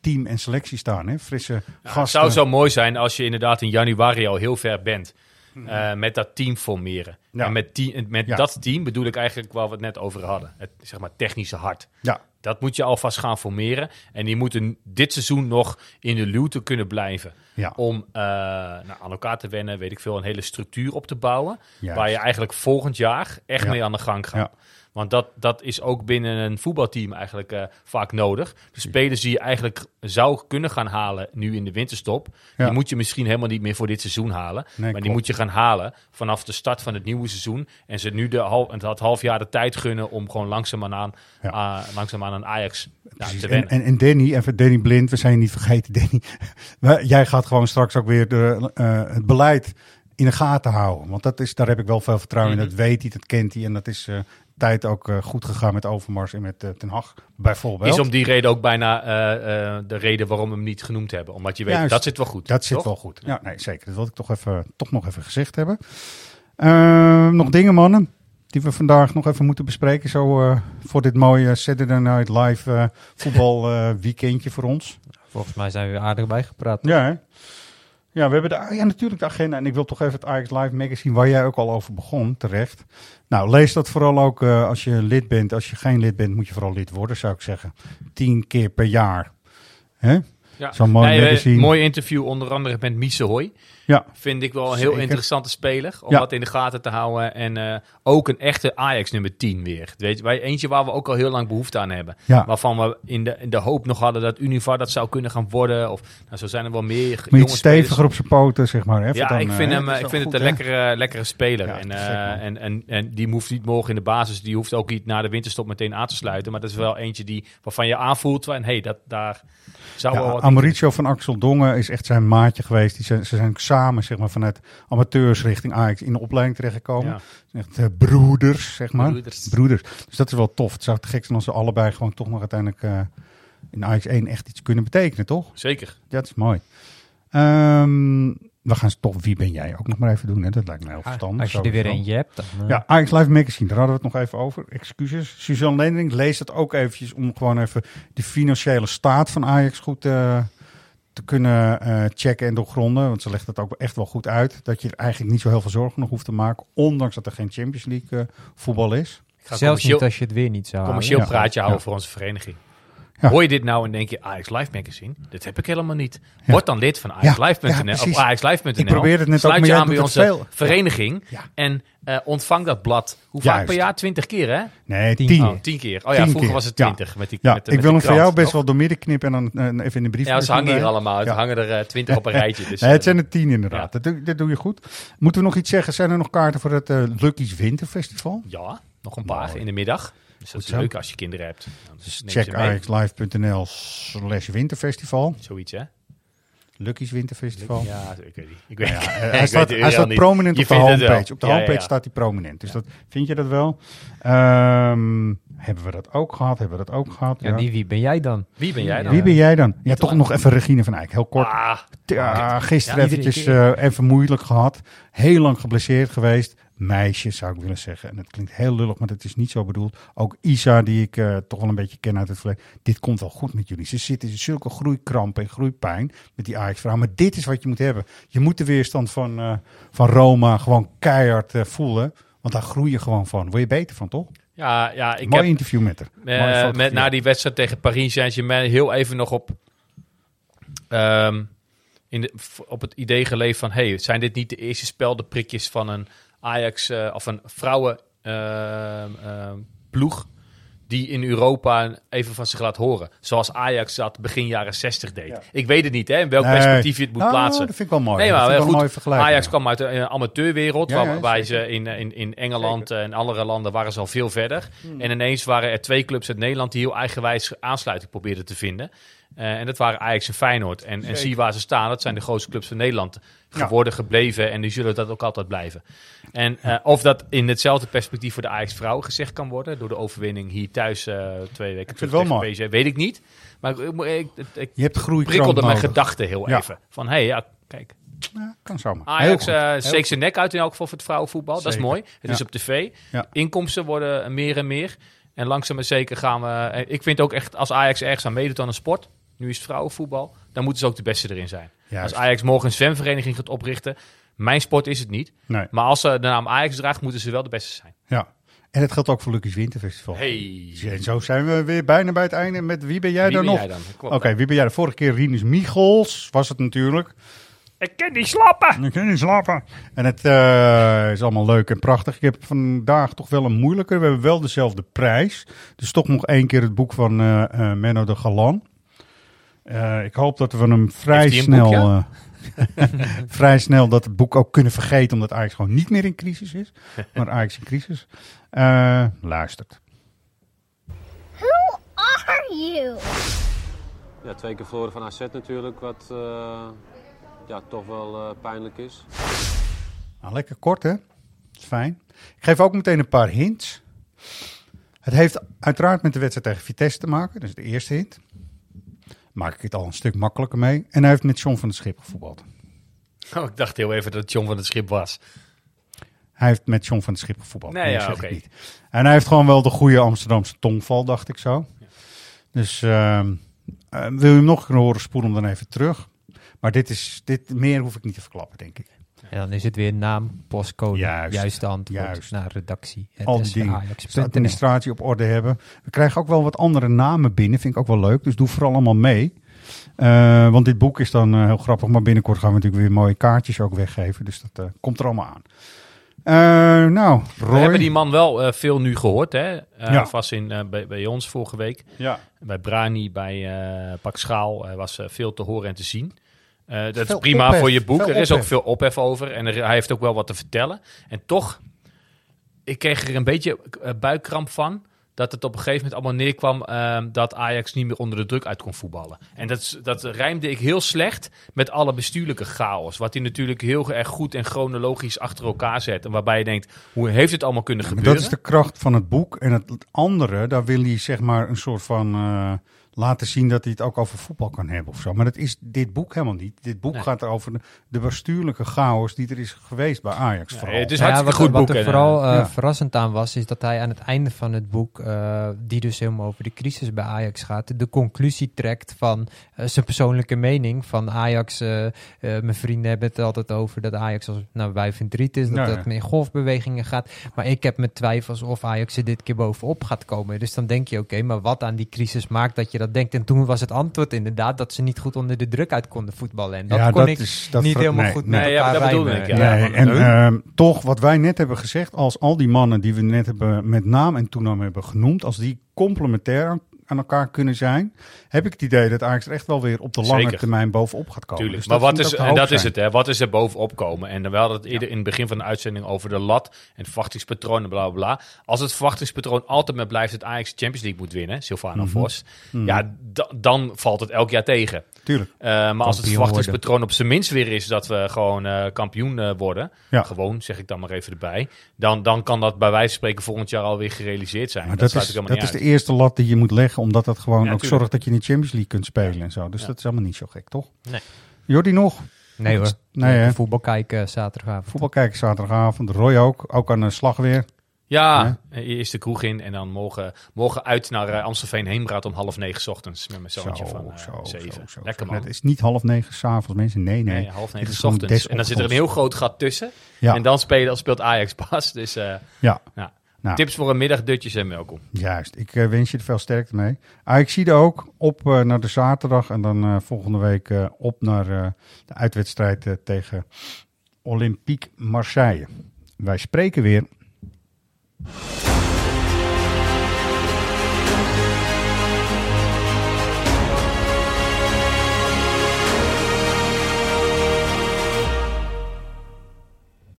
team en selectie staan. Hè? Frisse ja, het gasten. zou zo mooi zijn als je inderdaad in januari al heel ver bent. Eh, met dat team formeren. Mhm. Ja. En met, die, met Ja. dat team bedoel ik eigenlijk waar we het net over hadden. Het zeg maar technische hart. Ja, Dat moet je alvast gaan formeren. En die moeten dit seizoen nog in de luwte kunnen blijven. ja. Om eh, nou, aan elkaar te wennen, weet ik veel, een hele structuur op te bouwen. Juist. Waar je eigenlijk volgend jaar echt mee aan de gang gaat. Want dat, dat is ook binnen een voetbalteam eigenlijk eh, vaak nodig. De spelers die je eigenlijk zou kunnen gaan halen nu in de winterstop... Ja. die moet je misschien helemaal niet meer voor dit seizoen halen. maar die moet je gaan halen vanaf de start van het nieuwe seizoen. En ze nu de hal, het half jaar de tijd gunnen om gewoon langzaamaan, Ja. ah, langzaamaan aan Ajax te En, wennen. en, en Danny, even Danny Blind, we zijn je niet vergeten, Danny. Jij gaat gewoon straks ook weer de, eh, het beleid in de gaten houden. Want dat is, daar heb ik wel veel vertrouwen Mhm. in. Dat weet hij, dat kent hij. En dat is tijd ook eh, goed gegaan met Overmars en met eh, Ten Hag, bijvoorbeeld. Is om die reden ook bijna eh, eh, de reden waarom we hem niet genoemd hebben. Omdat je weet, Juist. dat zit wel goed. Dat zit wel goed. Ja, nee, zeker. Dat wil ik toch, even, toch nog even gezegd hebben. Eh, nog dingen, mannen, die we vandaag nog even moeten bespreken. Zo eh, voor dit mooie Saturday Night Live eh, voetbal eh, weekendje voor ons. Volgens mij zijn we aardig bijgepraat. Ja, hè? Ja, we hebben de, ja, natuurlijk de agenda. En ik wil toch even het Ajax Live magazine, waar jij ook al over begon, terecht. Nou, lees dat vooral ook eh, als je lid bent. Als je geen lid bent, moet je vooral lid worden, zou ik zeggen. Tien keer per jaar. Hè? Ja. Zo'n mooi Nee, magazine. mooi interview onder andere met Mise Hoy. Ja, Vind ik wel een Zeker. heel interessante speler om Ja. dat in de gaten te houden. En eh, ook een echte Ajax nummer 10 weer. Weet je, wij- eentje waar we ook al heel lang behoefte aan hebben. ja. Waarvan we in de, in de hoop nog hadden dat Univar dat zou kunnen gaan worden. Of nou, zo zijn er wel meer jonge iets steviger spelers. op zijn poten, zeg maar. Hè? Ja, Dan, ik vind, hè? hem, ik vind goed, het een hè? lekkere, lekkere speler. Ja, en, eh, en, en, en die hoeft niet morgen in de basis. Die hoeft ook niet na de winterstop meteen aan te sluiten. Maar dat is wel eentje die, waarvan je aanvoelt van... hey, dat, daar zou wel wat Amoricio van Axel Dongen is echt zijn maatje geweest. Die zijn, ze zijn samen zeg maar, vanuit amateurs richting Ajax in de opleiding terechtgekomen. Ja. Echt eh, broeders, zeg maar. Broeders. Broeders. Dus dat is wel tof. Het zou te gek zijn als ze allebei gewoon toch nog uiteindelijk eh, in Ajax 1 echt iets kunnen betekenen, toch? Zeker. Ja, dat is mooi. Ehm, we gaan toch Wie ben jij ook nog maar even doen. Hè? Dat lijkt me heel Ah, verstandig. Als je er weer eentje hebt, dan... eh, Ja, Ajax Live Magazine, daar hadden we het nog even over. Excuses. Suzanne Leendering, lees het ook eventjes om gewoon even de financiële staat van Ajax goed eh, te kunnen eh, checken en doorgronden. Want ze legt het ook echt wel goed uit. Dat je er eigenlijk niet zo heel veel zorgen nog hoeft te maken. Ondanks dat er geen Champions League voetbal is. Zelfs niet als je het weer niet zou commercieel praatje houden Ja. voor onze vereniging. Ja. Hoor je dit nou en denk je Ajax Live Magazine? Dit heb ik helemaal niet. Word dan lid van Ja, ja, AjaxLive.nl of AjaxLive.nl. Ik probeer het net ook, Sluit maar je aan bij onze vereniging en eh, ontvang dat blad. Hoe vaak Juist. per jaar? Twintig keer, hè? Nee, Tien tien. keer. Oh, tien keer. Oh ja, Tien vroeger keer. was het twintig. Met die, Ja, met ik met wil hem voor jou best wel door midden knippen en dan eh, even in de brief. Ja, ze hangen hier allemaal. Er hangen er eh, twintig op een rijtje. Dus, Ja, het eh, zijn er tien inderdaad. Dat, doe, dat doe je goed. Moeten we nog iets zeggen? Zijn er nog kaarten voor het eh Lucky's Winterfestival? ja, nog een paar Mooi. in de middag. Dus dat Goed is zo. leuk als je kinderen hebt. Dan Dus neem ze check mee. ajaxlive.nl slash winterfestival. Zoiets, hè? Lucky's Winterfestival. Ja, ik weet niet. Ik weet, Ja, ik weet hij staat, het hij staat niet. prominent Je op de vindt het wel. homepage. Op de Ja, ja, homepage ja. staat hij prominent. Dus dat, vind je dat wel? Ehm, hebben we dat ook gehad? Hebben we dat ook gehad? Ja, die, wie ben jij dan? Wie ben jij dan? Wie ben jij dan? Ja, toch nog even Regine van Eyck. Heel kort. Ah, Ja, gisteren Ja, eventjes eh, even moeilijk gehad. Heel lang geblesseerd geweest. Meisje zou ik willen zeggen. En het klinkt heel lullig, maar dat is niet zo bedoeld. Ook Isa, die ik eh, toch wel een beetje ken uit het verleden. Dit komt wel goed met jullie. Ze zitten in zulke groeikrampen en groeipijn met die Ajax-vrouw. Maar dit is wat je moet hebben. Je moet de weerstand van, eh, van Roma gewoon keihard eh, voelen. Want daar groei je gewoon van. Word je beter van, toch? ja, ja, ik Mooi heb interview met haar. met, na die wedstrijd tegen Paris Saint-Germain heel even nog op, ehm, in de, op het idee geleefd van... Hey, zijn dit niet de eerste speldenprikjes van een Ajax eh, of een vrouwen ehm, ehm, ploeg die in Europa even van zich laat horen. Zoals Ajax dat begin jaren 60 deed. Ik weet het niet, hè, in welk Nee. perspectief je het moet Nou, plaatsen. Dat vind ik wel mooi. Nee, dat maar wel goed, een vergelijking. Ajax kwam uit de eh, amateurwereld, Ja, waar, ja, ze in, in, in Engeland eh, en andere landen waren ze al veel verder. Hmm. En ineens waren er twee clubs uit Nederland die heel eigenwijs aansluiting probeerden te vinden. Eh, en dat waren Ajax en Feyenoord. En, en zie waar ze staan, dat zijn de grootste clubs van Nederland geworden, gebleven. En die zullen dat ook altijd blijven. En eh, of dat in hetzelfde perspectief voor de Ajax vrouwen gezegd kan worden, door de overwinning hier thuis eh, twee weken Ik terug vind het wel mooi. PSV, weet ik niet. Maar ik, ik, Je hebt prikkelde mijn nodig. gedachten heel Ja. even. Van, hé, hey, ja, kijk, Ja, kan zomaar. Ajax steekt zijn nek uit in elk geval voor het vrouwenvoetbal. Dat is mooi. Het is op tv. Inkomsten worden meer en meer. En langzaam maar zeker gaan we... Ik vind ook echt, als Ajax ergens aan meedoet aan een sport... Nu is het vrouwenvoetbal. Dan moeten ze ook de beste erin zijn. Juist. Als Ajax morgen een zwemvereniging gaat oprichten... Mijn sport is het niet. Nee. Maar als ze de naam Ajax draagt, moeten ze wel de beste zijn. Ja. En dat geldt ook voor Lucky's Winterfestival. Hey. En zo zijn we weer bijna bij het einde. Met wie ben jij Wie dan ben nog? Oké, wie ben jij? De vorige keer Rinus Michels was het natuurlijk. Ik kan niet slapen! Ik kan niet slapen. En het eh, is allemaal leuk en prachtig. Ik heb vandaag toch wel een moeilijker. We hebben wel dezelfde prijs. Dus toch nog één keer het boek van eh, eh, Menno de Galan. Eh, ik hoop dat we hem vrij snel... boek, eh, vrij snel dat het boek ook kunnen vergeten. Omdat Ajax gewoon niet meer in crisis is. Maar Ajax in crisis. Eh, luistert. Who are you? Ja, twee keer verloren van AZ natuurlijk, wat eh, ja, toch wel eh, pijnlijk is. Nou, lekker kort, hè? is fijn. Ik geef ook meteen een paar hints. Het heeft uiteraard met de wedstrijd tegen Vitesse te maken. Dat is de eerste hint. Maak ik het al een stuk makkelijker mee. En hij heeft met John van der Schip gevoetbald. Oh, ik dacht heel even dat het John van het Schip was. Hij heeft met John van der Schip gevoetbald. Nee, ja, zeg ik niet. En hij heeft gewoon wel de goede Amsterdamse tongval, dacht ik zo. Dus ehm, eh, wil je hem nog kunnen horen, spoel hem dan even terug. Maar dit is, dit, meer hoef ik niet te verklappen, denk ik. En dan is het weer naam, postcode, Juist, juiste antwoord juist. naar redactie. al die dingen. De administratie op orde hebben. We krijgen ook wel wat andere namen binnen. Vind ik ook wel leuk. Dus doe vooral allemaal mee. Eh, want dit boek is dan eh, heel grappig. Maar binnenkort gaan we natuurlijk weer mooie kaartjes ook weggeven. Dus dat eh, komt er allemaal aan. Eh, nou, We Roy. hebben die man wel eh, veel nu gehoord, hè? Eh, Ja. Vast in, bij, bij ons vorige week. Ja. Bij Brani, bij eh Pak Schaal was veel te horen en te zien. Eh, dat Veel is prima ophef, voor je boek. Er is ook veel ophef over. En er- hij heeft ook wel wat te vertellen. En toch, ik kreeg er een beetje eh, buikkramp van. Dat het op een gegeven moment allemaal neerkwam ehm, dat Ajax niet meer onder de druk uit kon voetballen. En dat, dat rijmde ik heel slecht met alle bestuurlijke chaos. Wat hij natuurlijk heel erg goed en chronologisch achter elkaar zet. En waarbij je denkt, hoe heeft het allemaal kunnen gebeuren? dat is de kracht van het boek. En het andere, daar wil hij zeg maar een soort van eh, laten zien dat hij het ook over voetbal kan hebben of zo. Maar dat is dit boek helemaal niet. Dit boek Nee. gaat over de, bestuurlijke chaos die er is geweest bij Ajax. Ja, vooral. het is ja, hartstikke wat, goed wat boek. er en, vooral eh, ja. verrassend aan was, is dat hij aan het einde van het boek, eh, die dus helemaal over de crisis bij Ajax gaat, de conclusie trekt van eh, zijn persoonlijke mening van Ajax. mijn vrienden hebben het altijd over dat Ajax als nou, wijf en driet is, dat het meer golfbewegingen gaat. Maar ik heb mijn twijfels of Ajax er dit keer bovenop gaat komen. Dus dan denk je, oké, maar wat aan die crisis maakt dat je dat denkt? En toen was het antwoord inderdaad dat ze niet goed onder de druk uit konden voetballen. En dat Ja, kon dat ik is- dat niet helemaal nee, goed nee. met Nee, ja, elkaar dat bedoelde rijmen. ik, ja. Nee, en ehm, toch, wat wij net hebben gezegd, als al die mannen die we net hebben met naam en toenaam hebben genoemd, als die complementair aan, aan elkaar kunnen zijn, heb ik het idee dat Ajax er echt wel weer op de lange Zeker. termijn bovenop gaat komen. Tuurlijk. Dus maar dat wat is, en dat is het, hè? Wat is er bovenop komen? En dan hadden we het eerder in het begin van de uitzending over de lat en het verwachtingspatroon en bla bla bla. Als het verwachtingspatroon altijd maar blijft dat Ajax Champions League moet winnen, Silvano Mhm. Vos, ja, da- dan valt het elk jaar tegen. Tuurlijk. Eh, maar als het verwachtingspatroon op zijn minst weer is dat we gewoon eh, kampioen eh, worden, Ja. gewoon zeg ik dan maar even erbij, dan, dan kan dat bij wijze van spreken volgend jaar alweer gerealiseerd zijn. Maar dat dat, sluit is, ik dat is de eerste lat die je moet leggen, omdat dat gewoon Ja, ook tuurlijk. zorgt dat je in de Champions League kunt spelen en zo. Dus Ja. dat is helemaal niet zo gek, toch? Nee. Jordi nog? Nee hoor. Nee, hè? Voetbal kijken zaterdagavond. Voetbal kijken zaterdagavond. Roy ook. Ook aan de slag weer. Ja, eh, eerst de kroeg in en dan morgen, morgen uit naar eh, Amstelveen Heemraad om half negen 's ochtends met mijn zoontje Zo, van eh, zo, zeven. zo, zo, Lekker man. Het is niet half negen s'avonds, mensen. Nee, nee. Nee, half negen ochtends. En dan zit er een heel groot gat tussen. Ja. En dan spelen, speelt Ajax pas. Dus Ja, ja. Nou. tips voor een middag, dutjes en welkom. juist. Ik wens je er veel sterkte mee. Ah, ik zie er ook op naar de zaterdag en dan volgende week op naar de uitwedstrijd tegen Olympique Marseille. Wij spreken weer. you